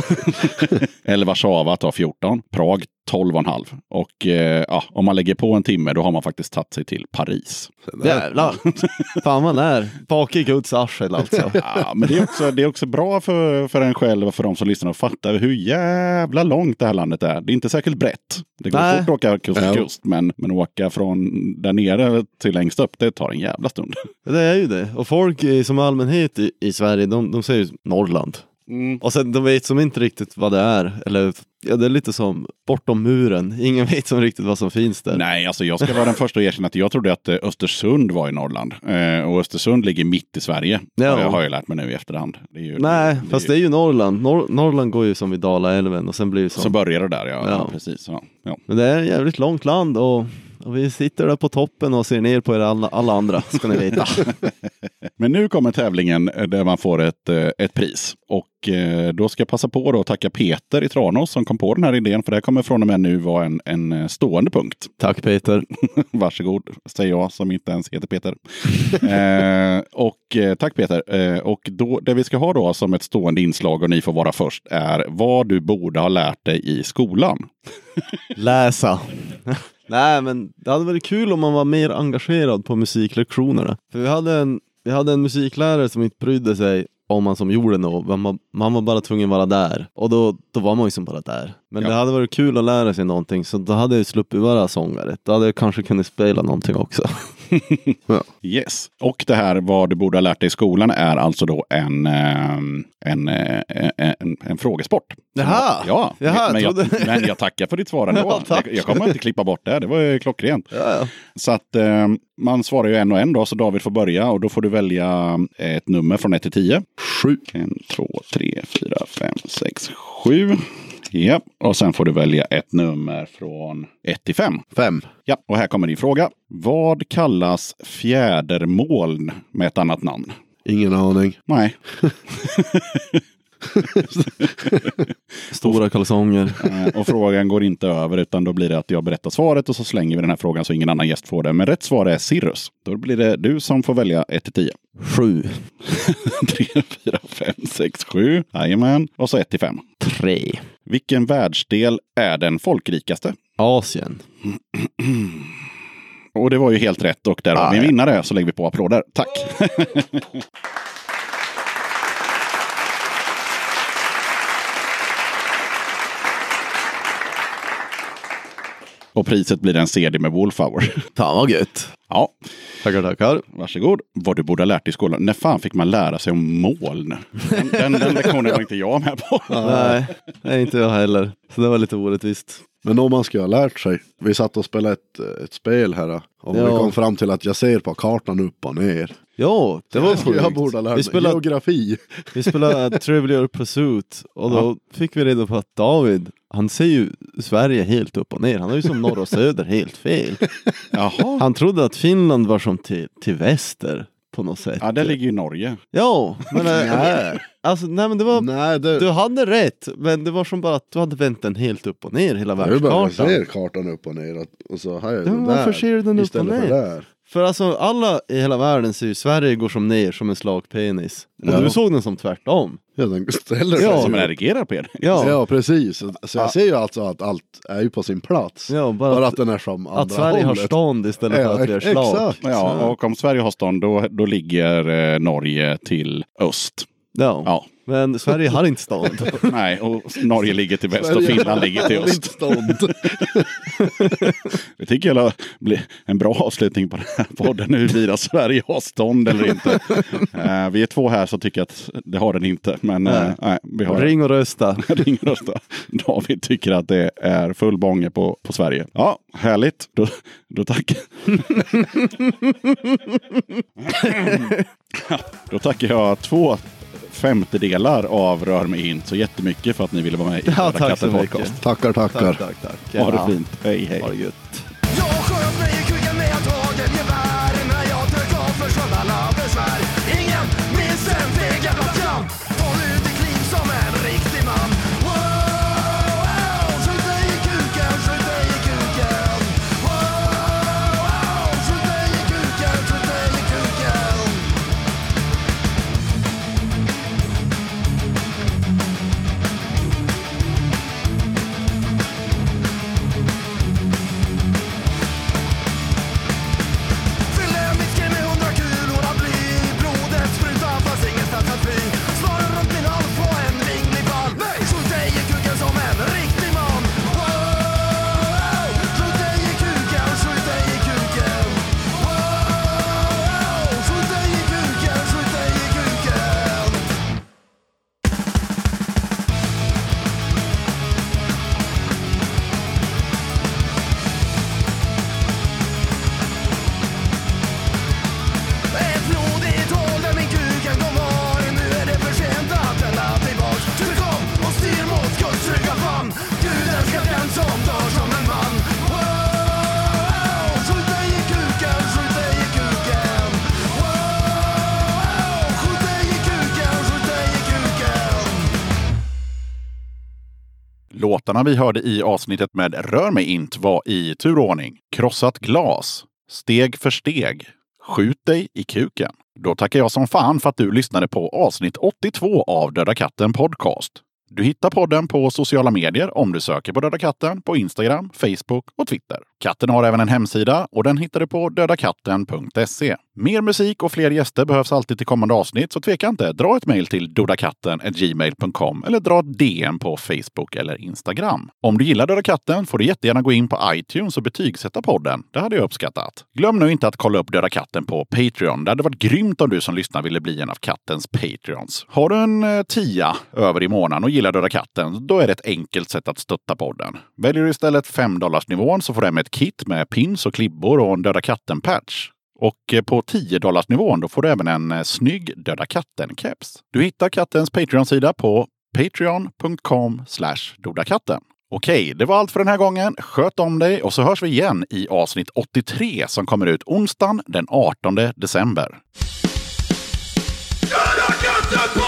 *laughs* Eller Warszawa tar 14. Prag 12,5. Och eh, ja, om man lägger på en timme då har man faktiskt tagit sig till Paris. Jävlar. Fan man är bak i Guds arsel alltså. *laughs* Ja, men det är också, det är också bra för, för en själv och för de som lyssnar att fatta hur jävla långt det här landet är. Det är inte särskilt brett. Det går Nej. fort att åka kust till Ja. kust, men, men åka från där nere till längst upp, det tar en jävla stund. Det är ju det. Och folk i, som allmänhet i, i Sverige, de, de säger ju Norrland. Och sen de vet som inte riktigt vad det är. Eller ja, det är lite som bortom muren. Ingen *laughs* vet som riktigt vad som finns där. Nej, alltså jag ska vara den första att erkänna att jag trodde att eh, Östersund var i Norrland. Eh, och Östersund ligger mitt i Sverige. Ja. Jag har jag lärt mig nu i efterhand. Det är ju, Nej, fast det är ju Norrland. Nor Norrland går ju som vid Dalaälven och sen blir det Så som. börjar det där, ja. ja. Ja. precis. Ja. Ja. Men det är ett jävligt långt land och Och vi sitter där på toppen och ser ner på er alla, alla andra, ska ni veta. *laughs* Men nu kommer tävlingen eh, där man får ett, eh, ett pris. Och eh, då ska jag passa på då att tacka Peter i Tranås som kom på den här idén. För det här kommer från och med nu vara en, en stående punkt. Tack Peter. *laughs* Varsågod, säger jag som inte ens heter Peter. *laughs* eh, och tack Peter. Eh, och då, det vi ska ha då som ett stående inslag och ni får vara först är vad du borde ha lärt dig i skolan. Läsa. Nej men det hade varit kul om man var mer engagerad på musiklektionerna. För vi hade en, vi hade en musiklärare som inte brydde sig om man som gjorde något. Man, var- man var bara tvungen att vara där. Och då, då var man ju som bara där. Men Ja. det hade varit kul att lära sig någonting så då hade jag sluppit vara sångare. Då hade jag kanske kunnat spela någonting också. *laughs* *laughs* Yes. Och det här vad du borde ha lärt dig i skolan är alltså då en, ehm, en, eh, en, en frågesport. Jaha. Ja, Jaha, men, jag, trodde- men jag tackar för ditt svar ändå. *laughs* Ja, jag, jag kommer inte klippa bort det. Det var ju klockrent. Ja, ja. Så att eh, man svarar ju en och en då, så David får börja och då får du välja ett nummer från 1 till 10. Sju. En, två, tre, fyra, fem, sex, sju. Ja, och sen får du välja ett nummer från 1 till 5. Fem. Ja, och här kommer din fråga. Vad kallas fjädermoln med ett annat namn? Ingen aning. Nej, *laughs* Stora kalsonger. *laughs* eh, och frågan går inte över utan då blir det att jag berättar svaret och så slänger vi den här frågan så ingen annan gäst får det. Men rätt svar är Cirrus. Då blir det du som får välja 1 till 10. Sju. 3, 4, 5, 6, 7. Jajamän. Och så 1 till 5. Tre. Vilken världsdel är den folkrikaste? Asien. Och det var ju helt rätt och där har Ah, vi en ja. vinnare. Så lägger vi på applåder. Tack! *laughs* och priset blir en CD med Wolfhour. *laughs* Fan vad gött. ja, Tackar, tackar. varsågod. Vad du borde ha lärt dig i skolan. När fan fick man lära sig om moln? Den, den, den lektionen var inte jag med på. *laughs* Nej, nej, inte jag heller. Så det var lite orättvist. Men om man ska ha lärt sig. Vi satt och spelade ett, ett spel här. Och Ja. vi kom fram till att jag ser på kartan upp och ner. Ja, det var sjukt. Jag borde ha lärt Vi mig spelade, geografi. vi spelade Trivial Pursuit och då fick vi reda på att David, han ser ju Sverige helt upp och ner. Han har ju som norr och söder helt fel. *laughs* Jaha. Han trodde att Finland var som till, till väster på något sätt. Ja, där ligger ju Norge. Ja, men, *laughs* Nej. alltså, nej, men det var, Nej, det, du hade rätt, men det var som bara att du hade vänt den helt upp och ner, hela jag bara jag världskartan. ser kartan upp och ner. och- Och så har jag Ja, den men varför där. ser du den upp och istället för ner? För alltså alla i hela världen ser ju Sverige går som ner som en slagpenis. Och Ja. du såg den som tvärtom. Ja, den ställer sig. Ja. Som erigerar på er. Ja, Ja, precis. Så, jag ser ju alltså att allt är ju på sin plats. ja bara, Bara att, att den är som andra att Sverige har hållet. stånd istället Ja, för att vi har ex- slag. exakt. Ja, och om Sverige har stånd då, då ligger eh, Norge till öst. Ja. Ja, Men *laughs* Sverige har inte stånd. nej, och Norge ligger till väst och Finland ligger till öst. Stånd. *laughs* Det tycker jag blir en bra avslutning på den här podden. Huruvida Sverige har stånd eller inte. Eh, vi är två här som tycker att det har den inte. Men eh, Nej. nej, vi har Ring och rösta. *laughs* Ring och rösta. David tycker att det är full bånge på, på Sverige. Ja, härligt. Då, då tackar Då tackar jag två femtedelar av Rör mig in så jättemycket för att ni ville vara med i Ja, Röda tack så katten mycket. podcast. Tackar, tackar. Tack, tack, tack. Ha det Ja. fint. Hej, hej. Ha det gött. Vi hörde i avsnittet med Rör mig int var i turordning Krossat glas, Steg för steg, Skjut dig i kuken. Då tackar jag som fan för att du lyssnade på avsnitt 82 av Döda katten Podcast. Du hittar podden på sociala medier om du söker på Döda katten på Instagram, Facebook och Twitter. Katten har även en hemsida och den hittar du på dödakatten.se. Mer musik och fler gäster behövs alltid till kommande avsnitt, så tveka inte. Dra ett mejl till dodakatten.gmail.com eller dra ett DM på Facebook eller Instagram. Om du gillar Döda katten får du jättegärna gå in på iTunes och betygsätta podden. Det hade jag uppskattat. Glöm nu inte att kolla upp Döda katten på Patreon. Det hade varit grymt om du som lyssnar ville bli en av kattens Patreons. Har du en eh, tia över i månaden och gillar Döda katten, då är det ett enkelt sätt att stötta podden. Väljer du istället 5 nivån så får du med ett kit med pins och klibbor och en Döda katten-patch. Och eh, på 10 nivån då får du även en eh, snygg Döda katten-keps. Du hittar kattens Patreon-sida på patreon.com dodakatten. Okej, det var allt för den här gången. Sköt om dig och så hörs vi igen i avsnitt 83 som kommer ut onsdagen den 18 december. Döda katten